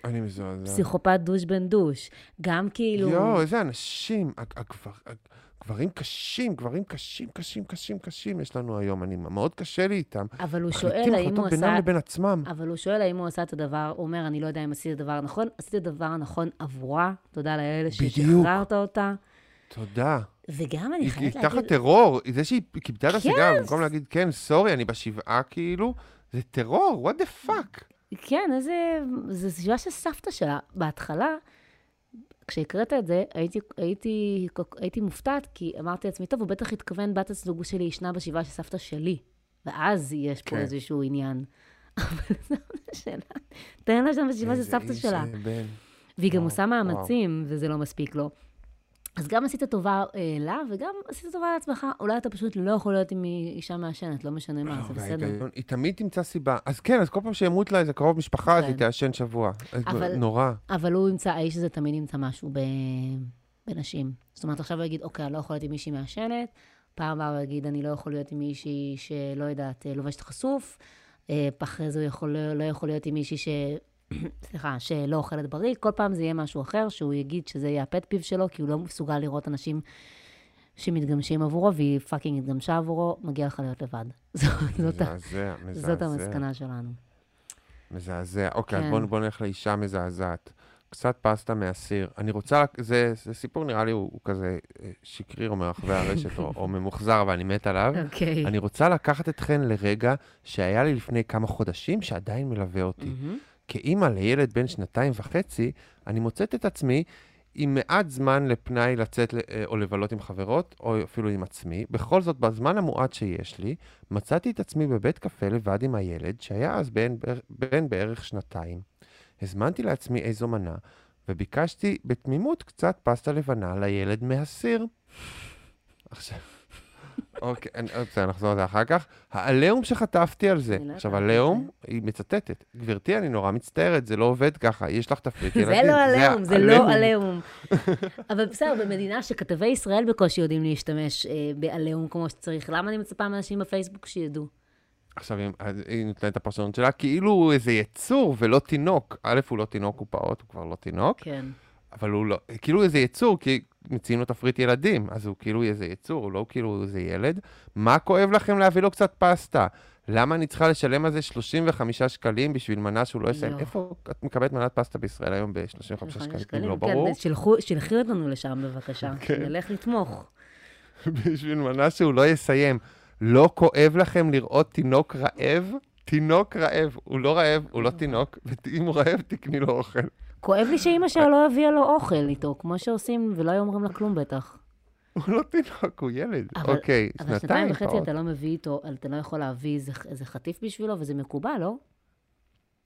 אני מזועזע. פסיכופת דוש בן דוש. גם כאילו... יואו, איזה אנשים. הג- הגבר, הג- גברים קשים, גברים קשים, קשים, קשים, קשים יש לנו היום. אני, מאוד קשה לי איתם. אבל הוא מחליטים שואל האם הוא החלטות בינם עשה... לבין עצמם. אבל הוא שואל האם הוא עשה את הדבר, הוא אומר, אני לא יודע אם עשית את הדבר הנכון, עשית את הדבר הנכון עבורה, תודה לאלה. ששחררת אותה. תודה. וגם אני היא היא חייבת תחת להגיד, טרור, זה שהיא כיבדה את הסיגר. במקום להגיד, כן, סורי, אני בשבעה, כאילו, זה טרור, what the fuck. כן, איזה... זו סביבה של סבתא שלה. בהתחלה, כשהקראת את זה, הייתי, הייתי, הייתי מופתעת, כי אמרתי לעצמי, טוב, הוא בטח התכוון, בת הזוג שלי ישנה בשבעה של סבתא שלי. ואז יש פה כן. איזשהו עניין. אבל סבתא שלה, תן לה שם בשבעה של סבתא שלה. בן. והיא גם עושה מאמצים, וזה לא מספיק לו. אז גם עשית טובה אה, לה, וגם עשית טובה לעצמך. אולי אתה פשוט לא יכול להיות עם אישה מעשנת, לא משנה מה, זה בסדר. היא תמיד תמצא סיבה. אז כן, אז כל פעם שימות לה איזה קרוב משפחה, אז כן. היא תעשן שבוע. אבל- נורא. אבל הוא ימצא, האיש הזה תמיד ימצא משהו ב... בנשים. זאת אומרת, עכשיו הוא יגיד, אוקיי, אני לא יכול להיות עם מישהי מעשנת, פעם הבאה הוא יגיד, אני לא יכול להיות עם מישהי שלא יודעת, אה, לובשת חשוף, אה, אחרי זה הוא יכול, לא יכול להיות עם מישהי ש... סליחה, שלא אוכלת בריא, כל פעם זה יהיה משהו אחר, שהוא יגיד שזה יהיה ה pet peeve שלו, כי הוא לא מסוגל לראות אנשים שמתגמשים עבורו, והיא fucking התגמשה עבורו, מגיע לך להיות לבד. זאת, מזעזע, מזעזע. זאת המסקנה שלנו. מזעזע. אוקיי, אז כן. בואו בוא נלך לאישה מזעזעת. קצת פסטה מהסיר. אני רוצה, זה, זה סיפור נראה לי הוא, הוא כזה אה, שקרי או מרחבי הרשת, או, או ממוחזר, ואני מת עליו. אוקיי. אני רוצה לקחת אתכן לרגע שהיה לי לפני כמה חודשים, שעדיין מלווה אותי. מהמם. כאימא לילד בן שנתיים וחצי, אני מוצאת את עצמי עם מעט זמן לפנאי לצאת אה, או לבלות עם חברות, או אפילו עם עצמי. בכל זאת, בזמן המועט שיש לי, מצאתי את עצמי בבית קפה לבד עם הילד, שהיה אז בן, בן בערך שנתיים. הזמנתי לעצמי איזו מנה, וביקשתי בתמימות קצת פסטה לבנה לילד מהסיר. עכשיו... אוקיי, אני- בסדר, נחזור על זה אחר כך. העליהום שחטפתי על זה. לא עכשיו, עליהום, היא מצטטת. גברתי, אני נורא מצטערת, זה לא עובד ככה, יש לך תפריט זה ילדים. לא עליהום, זה לא. עליהום. אבל בסדר, במדינה שכתבי ישראל בקושי יודעים להשתמש אה, בעליהום כמו שצריך, למה אני מצפה מאנשים בפייסבוק שידעו? עכשיו, היא נותנת את הפרשנות שלה, כאילו הוא איזה יצור ולא תינוק. א', הוא לא תינוק, הוא פעוט, הוא כבר לא תינוק, כן. אבל הוא לא, כאילו איזה יצור, כי מציעים לו תפריט ילדים, אז הוא כאילו איזה יצור, הוא לא כאילו איזה ילד. מה כואב לכם להביא לו קצת פסטה? למה אני צריכה לשלם על זה 35 שקלים בשביל מנה שהוא לא יסיים? לא. איפה את מקבלת מנת פסטה בישראל היום ב-35 שקלים? לא כן, ברור. שלחו- שלחי אותנו לשם בבקשה, כן. נלך לתמוך. בשביל מנה שהוא לא יסיים. לא כואב לכם לראות תינוק רעב? תינוק רעב. הוא לא רעב, הוא לא תינוק, ואם הוא רעב, תקני לו אוכל. כואב לי שאימא שלו לא הביאה לו אוכל איתו, כמו שעושים, ולא היו אומרים לה כלום בטח. הוא לא תינוק, הוא ילד. אוקיי, אבל שנתיים שנתיים וחצי. אתה לא מביא איתו, אתה לא יכול להביא איזה- חטיף בשבילו, וזה מקובל, לא?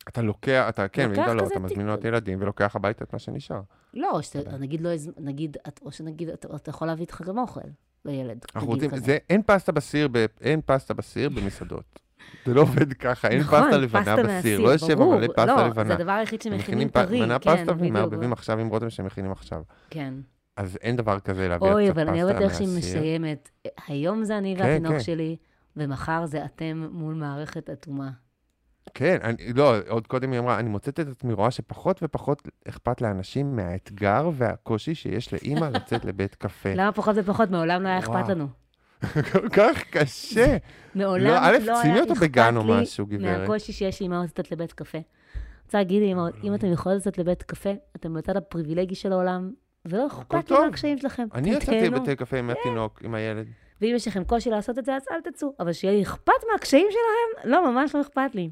אתה לוקח, אתה, כן, לוקח לא, אתה מזמין לו את הילדים ולוקח הביתה את מה שנשאר. לא, או שאתה, נגיד לא, נגיד, או שנגיד, אתה יכול להביא איתך גם אוכל לילד. אנחנו רוצים. זה, אין פסטה בסיר, אין פסטה בסיר במסעדות. זה לא עובד ככה, אין נכון, פסטה לבנה פסטה בסיר. לא יושב ברור. מלא פסטה לא, לבנה. זה הדבר היחיד שמכינים טרי, כן, פסטה. ומערבבים עכשיו עם רותם שמכינים עכשיו. כן. אז אין דבר כזה להביא אוי, אבל אני אוהבת איך שהיא. מסיימת. היום זה אני כן, והתינוק כן. שלי, ומחר זה אתם מול מערכת אטומה. כן, אני, לא, עוד קודם היא אמרה, אני מוצאת את עצמי רואה שפחות ופחות אכפת לאנשים מהאתגר והקושי שיש לאימא לצאת לבית קפה. למה פחות ופחות? מעולם לא היה אכפת. לנו. כל כך קשה. מעולם לא, א', לא שימי היה אותו בגן או לי משהו, גברת. מהקושי שיש לאמהות לצאת לבית קפה. רוצה להגיד לי, אמהות, אם אתם יכולות לצאת לבית קפה, אתם בצד הפריבילגי של העולם, ולא אכפת לי. מהקשיים שלכם. אני יצאתי. לבתי קפה עם התינוק, עם הילד. ואם יש לכם קושי לעשות את זה, אז אל תצאו. אבל שיהיה לי אכפת מהקשיים שלכם? לא, ממש לא אכפת לי.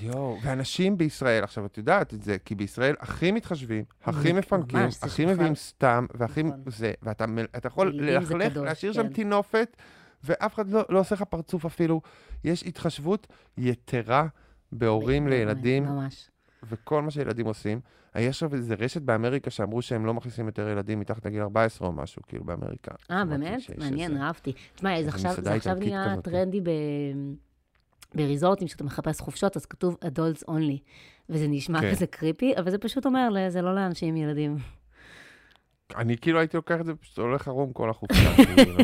יואו, ואנשים בישראל, עכשיו את יודעת את זה, כי בישראל הכי מתחשבים, הכי מפנקים, הכי מביאים סתם, והכי נכון. זה, ואתה יכול ללכלך, להשאיר שם כן. טינופת, ואף אחד לא לא עושה לך פרצוף אפילו. יש התחשבות יתרה בהורים לילדים, ממש. וכל מה שילדים עושים. יש עכשיו איזה רשת באמריקה שאמרו שהם לא מכניסים יותר ילדים מתחת לגיל 14 או משהו, כאילו באמריקה. אה, באמת? מעניין, אהבתי. תשמע, זה עכשיו נהיה. טרנדי ב... בריזורטים, שאתה מחפש חופשות, אז כתוב adults only. וזה נשמע כן. כזה קריפי, אבל זה פשוט אומר, ל- זה לא לאנשים עם ילדים. אני כאילו הייתי לוקח את זה, פשוט הולך ערום כל החופשה. כאילו.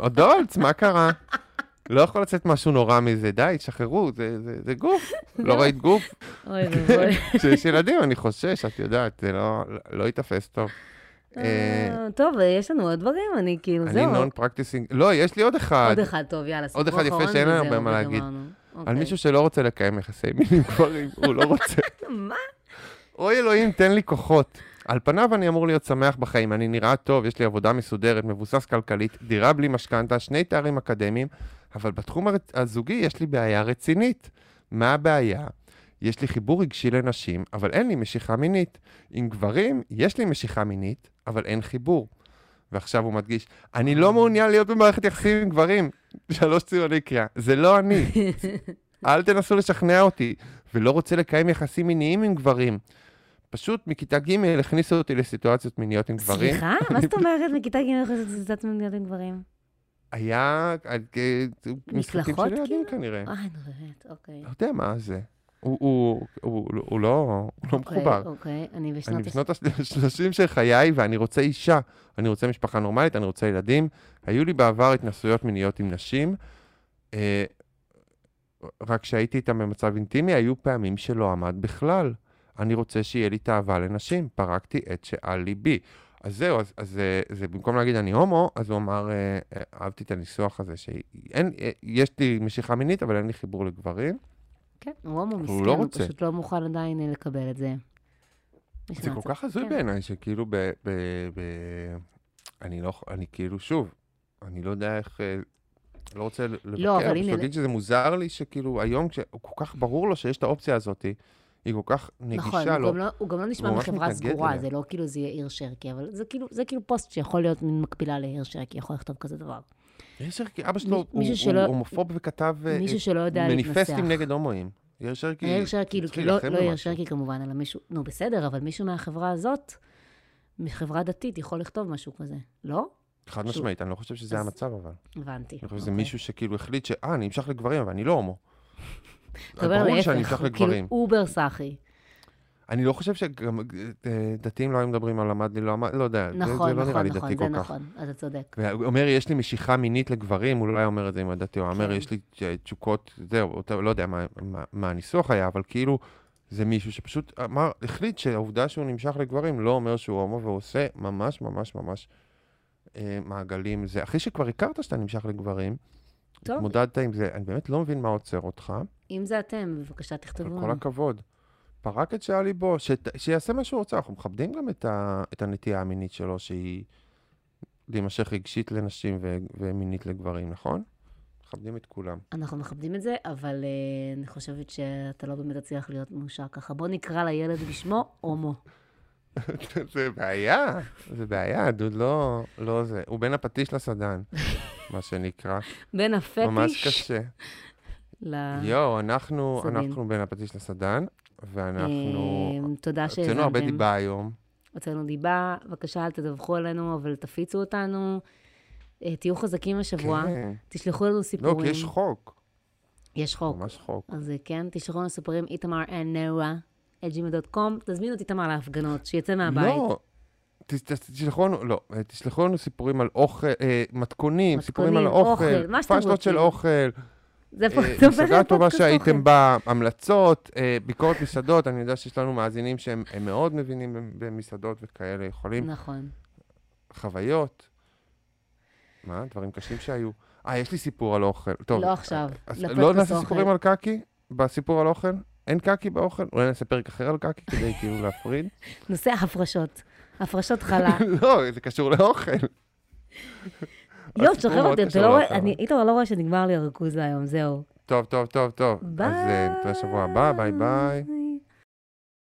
אודולץ, מה קרה? לא יכול לצאת משהו נורא מזה, די, תשחררו, זה, זה, זה גוף. לא ראית גוף? אוי ואבוי. כשיש ילדים, אני חושש, את יודעת, זה לא, לא ייתפס טוב. אה, אה, טוב, יש לנו עוד דברים, אני כאילו, אני זהו. נון פרקטיסינג, לא, יש לי עוד אחד. עוד אחד, טוב, יאללה, עוד סיפור אחד יפה אחרון שאין לנו הרבה מה להגיד. וגמרנו. על אוקיי. מישהו שלא רוצה לקיים יחסי מין עם גברים, הוא לא רוצה. מה? אוי אלוהים, תן לי כוחות. על פניו אני אמור להיות שמח בחיים, אני נראה טוב, יש לי עבודה מסודרת, מבוסס כלכלית, דירה בלי משכנתה, שני תארים אקדמיים, אבל בתחום הזוגי יש לי בעיה רצינית. מה הבעיה? יש לי חיבור רגשי לנשים, אבל אין לי משיכה מינית. עם גברים, יש לי משיכה מינית, אבל אין חיבור. ועכשיו הוא מדגיש, אני לא מעוניין להיות במערכת יחסים עם גברים. שלוש ציוני קריאה. זה לא אני. אל תנסו לשכנע אותי. ולא רוצה לקיים יחסים מיניים עם גברים. פשוט מכיתה ג' הכניסו אותי לסיטואציות מיניות עם גברים. סליחה? מה זאת אומרת מכיתה ג' יכולה לעשות סיטואציה מיניות עם גברים? היה אה, אה, משחקים מקלחות של ילדים כאילו? כנראה. אה, נו באמת, אוקיי. לא יודע מה זה. הוא- הוא הוא- הוא לא הוא לא אוקיי, מחובר. אוקיי, אני אני בשנות... הש- בשנות ה-30 של חיי, ואני רוצה אישה. אני רוצה משפחה נורמלית, אני רוצה ילדים. היו לי בעבר התנסויות מיניות עם נשים. אה, רק כשהייתי איתם במצב אינטימי, היו פעמים שלא עמד בכלל. אני רוצה שיהיה לי תאווה לנשים, פרקתי את שעל ליבי. אז זהו, אז, אז זה, זה במקום להגיד אני הומו, אז הוא אמר, אה, אה, אהבתי את הניסוח הזה, שיש לי משיכה מינית, אבל אין לי חיבור לגברים. כן, הוא הומו הוא מסכן, לא הוא רוצה. פשוט לא מוכן עדיין אה, לקבל את זה. זה כל כך הזוי כן. בעיניי, שכאילו ב... ב, ב אני לא, אני כאילו, שוב, אני לא יודע איך, אה, לא רוצה לבקר, לא, אבל פשוט הנה, להגיד שזה מוזר לי שכאילו היום, כשהוא כל כך ברור לו שיש את האופציה הזאת, היא כל כך נכון, נגישה הוא לו. גם לא- הוא גם לא נשמע הוא מחברה סגורה, אליה. זה לא כאילו זה יהיה עיר שרקי, אבל זה כאילו- זה כאילו פוסט שיכול להיות מין מקבילה לעיר שרקי, יכול לכתוב כזה דבר. יש ערכי, אבא שלו הוא מישהו הוא שלא- הומופוב וכתב אה, שלא. מניפסטים נגד הומואים. יאיר שרקי, העיר שרקי, כאילו, לא לא במשהו. שרקי כמובן, אלא מישהו, נו בסדר, אבל מישהו מהחברה הזאת, מחברה דתית, יכול לכתוב משהו כזה, לא? חד משמעית, אני לא חושב שזה המצב אבל. הבנתי. אני חושב שזה אוקיי. מישהו שכאילו החליט ש... אה, אני נמשך לגברים, אבל אני לא הומו. ברור שאני נמשך הוא כאילו לגברים. אובר סאחי. אני לא חושב שגם אה, דתיים לא היו מדברים על למד לי, לא למד, לא יודע, זה- נכון, זה לא נראה נכון, לי נכון, דתי זה כל כך. נכון, אתה צודק. והוא אומר, יש לי משיכה מינית לגברים, הוא לא היה אומר את זה עם הדתי, הוא אומר, כן. יש לי אה, תשוקות, זהו, לא יודע מה- מה- מה הניסוח היה, אבל כאילו, זה מישהו שפשוט אמר, החליט שהעובדה שהוא נמשך לגברים לא אומר שהוא הומו, והוא עושה ממש ממש ממש אה, מעגלים. זה אחרי שכבר הכרת שאתה נמשך לגברים, טוב, התמודדת עם זה, אני באמת לא מבין מה עוצר אותך, אם זה אתם, בבקשה תכתבו כל. הכבוד. פרק את שעל ליבו, שת, שיעשה מה שהוא רוצה, אנחנו מכבדים גם את, ה, את הנטייה המינית שלו, שהיא להימשך רגשית לנשים ו, ומינית לגברים, נכון? מכבדים את כולם. אנחנו מכבדים את זה, אבל uh, אני חושבת שאתה לא באמת תצליח להיות מאושר ככה. בוא נקרא לילד בשמו הומו. זה בעיה, זה בעיה, דוד לא, לא זה. הוא בין הפטיש לסדן, מה שנקרא. בין ממש הפטיש קשה. ל... יואו, אנחנו. אנחנו בין הפטיש לסדן, ואנחנו... אמ, תודה הוצאנו הרבה. דיבה היום. הוצאנו דיבה, בבקשה אל תדווחו עלינו, אבל תפיצו אותנו. אה, תהיו חזקים השבוע, כן. תשלחו לנו לא, סיפורים. כי יש חוק, יש חוק. ממש חוק. אז אה, כן, תשלחו לנו סיפורים, איתמר נועה, at gmail.com, תזמינו את איתמר להפגנות, שיצא מהבית. לא, ת- ת- תשלחו לנו, לא, אה, תשלחו לנו סיפורים על אוכל, אה, מתכונים, סיפורים על מתכונים, אוכל, אוכל, פשלות של. אוכל, זה אה, פה- זה הופך מסעדה טובה. שהייתם בה, המלצות, אה, ביקורת מסעדות, אני יודע שיש לנו מאזינים שהם הם מאוד מבינים במ- במסעדות וכאלה, יכולים, נכון. חוויות. מה, דברים קשים שהיו. אה, יש לי סיפור על אוכל. טוב, לא עכשיו, לפודקאסט לא נעשה. סיפורים על קקי בסיפור על אוכל? אין קקי באוכל? אולי נעשה פרק אחר על קקי כדי כאילו להפריד? נושא הפרשות. הפרשות חלה. לא, זה קשור לאוכל. יואו, הסיפור תשחרר אותי, אתה לא רואה, אני. איתמר לא רואה שנגמר לי הריכוז להיום, זהו. טוב, טוב, טוב, טוב. אז אה, נתראה שבוע הבא, ביי ביי.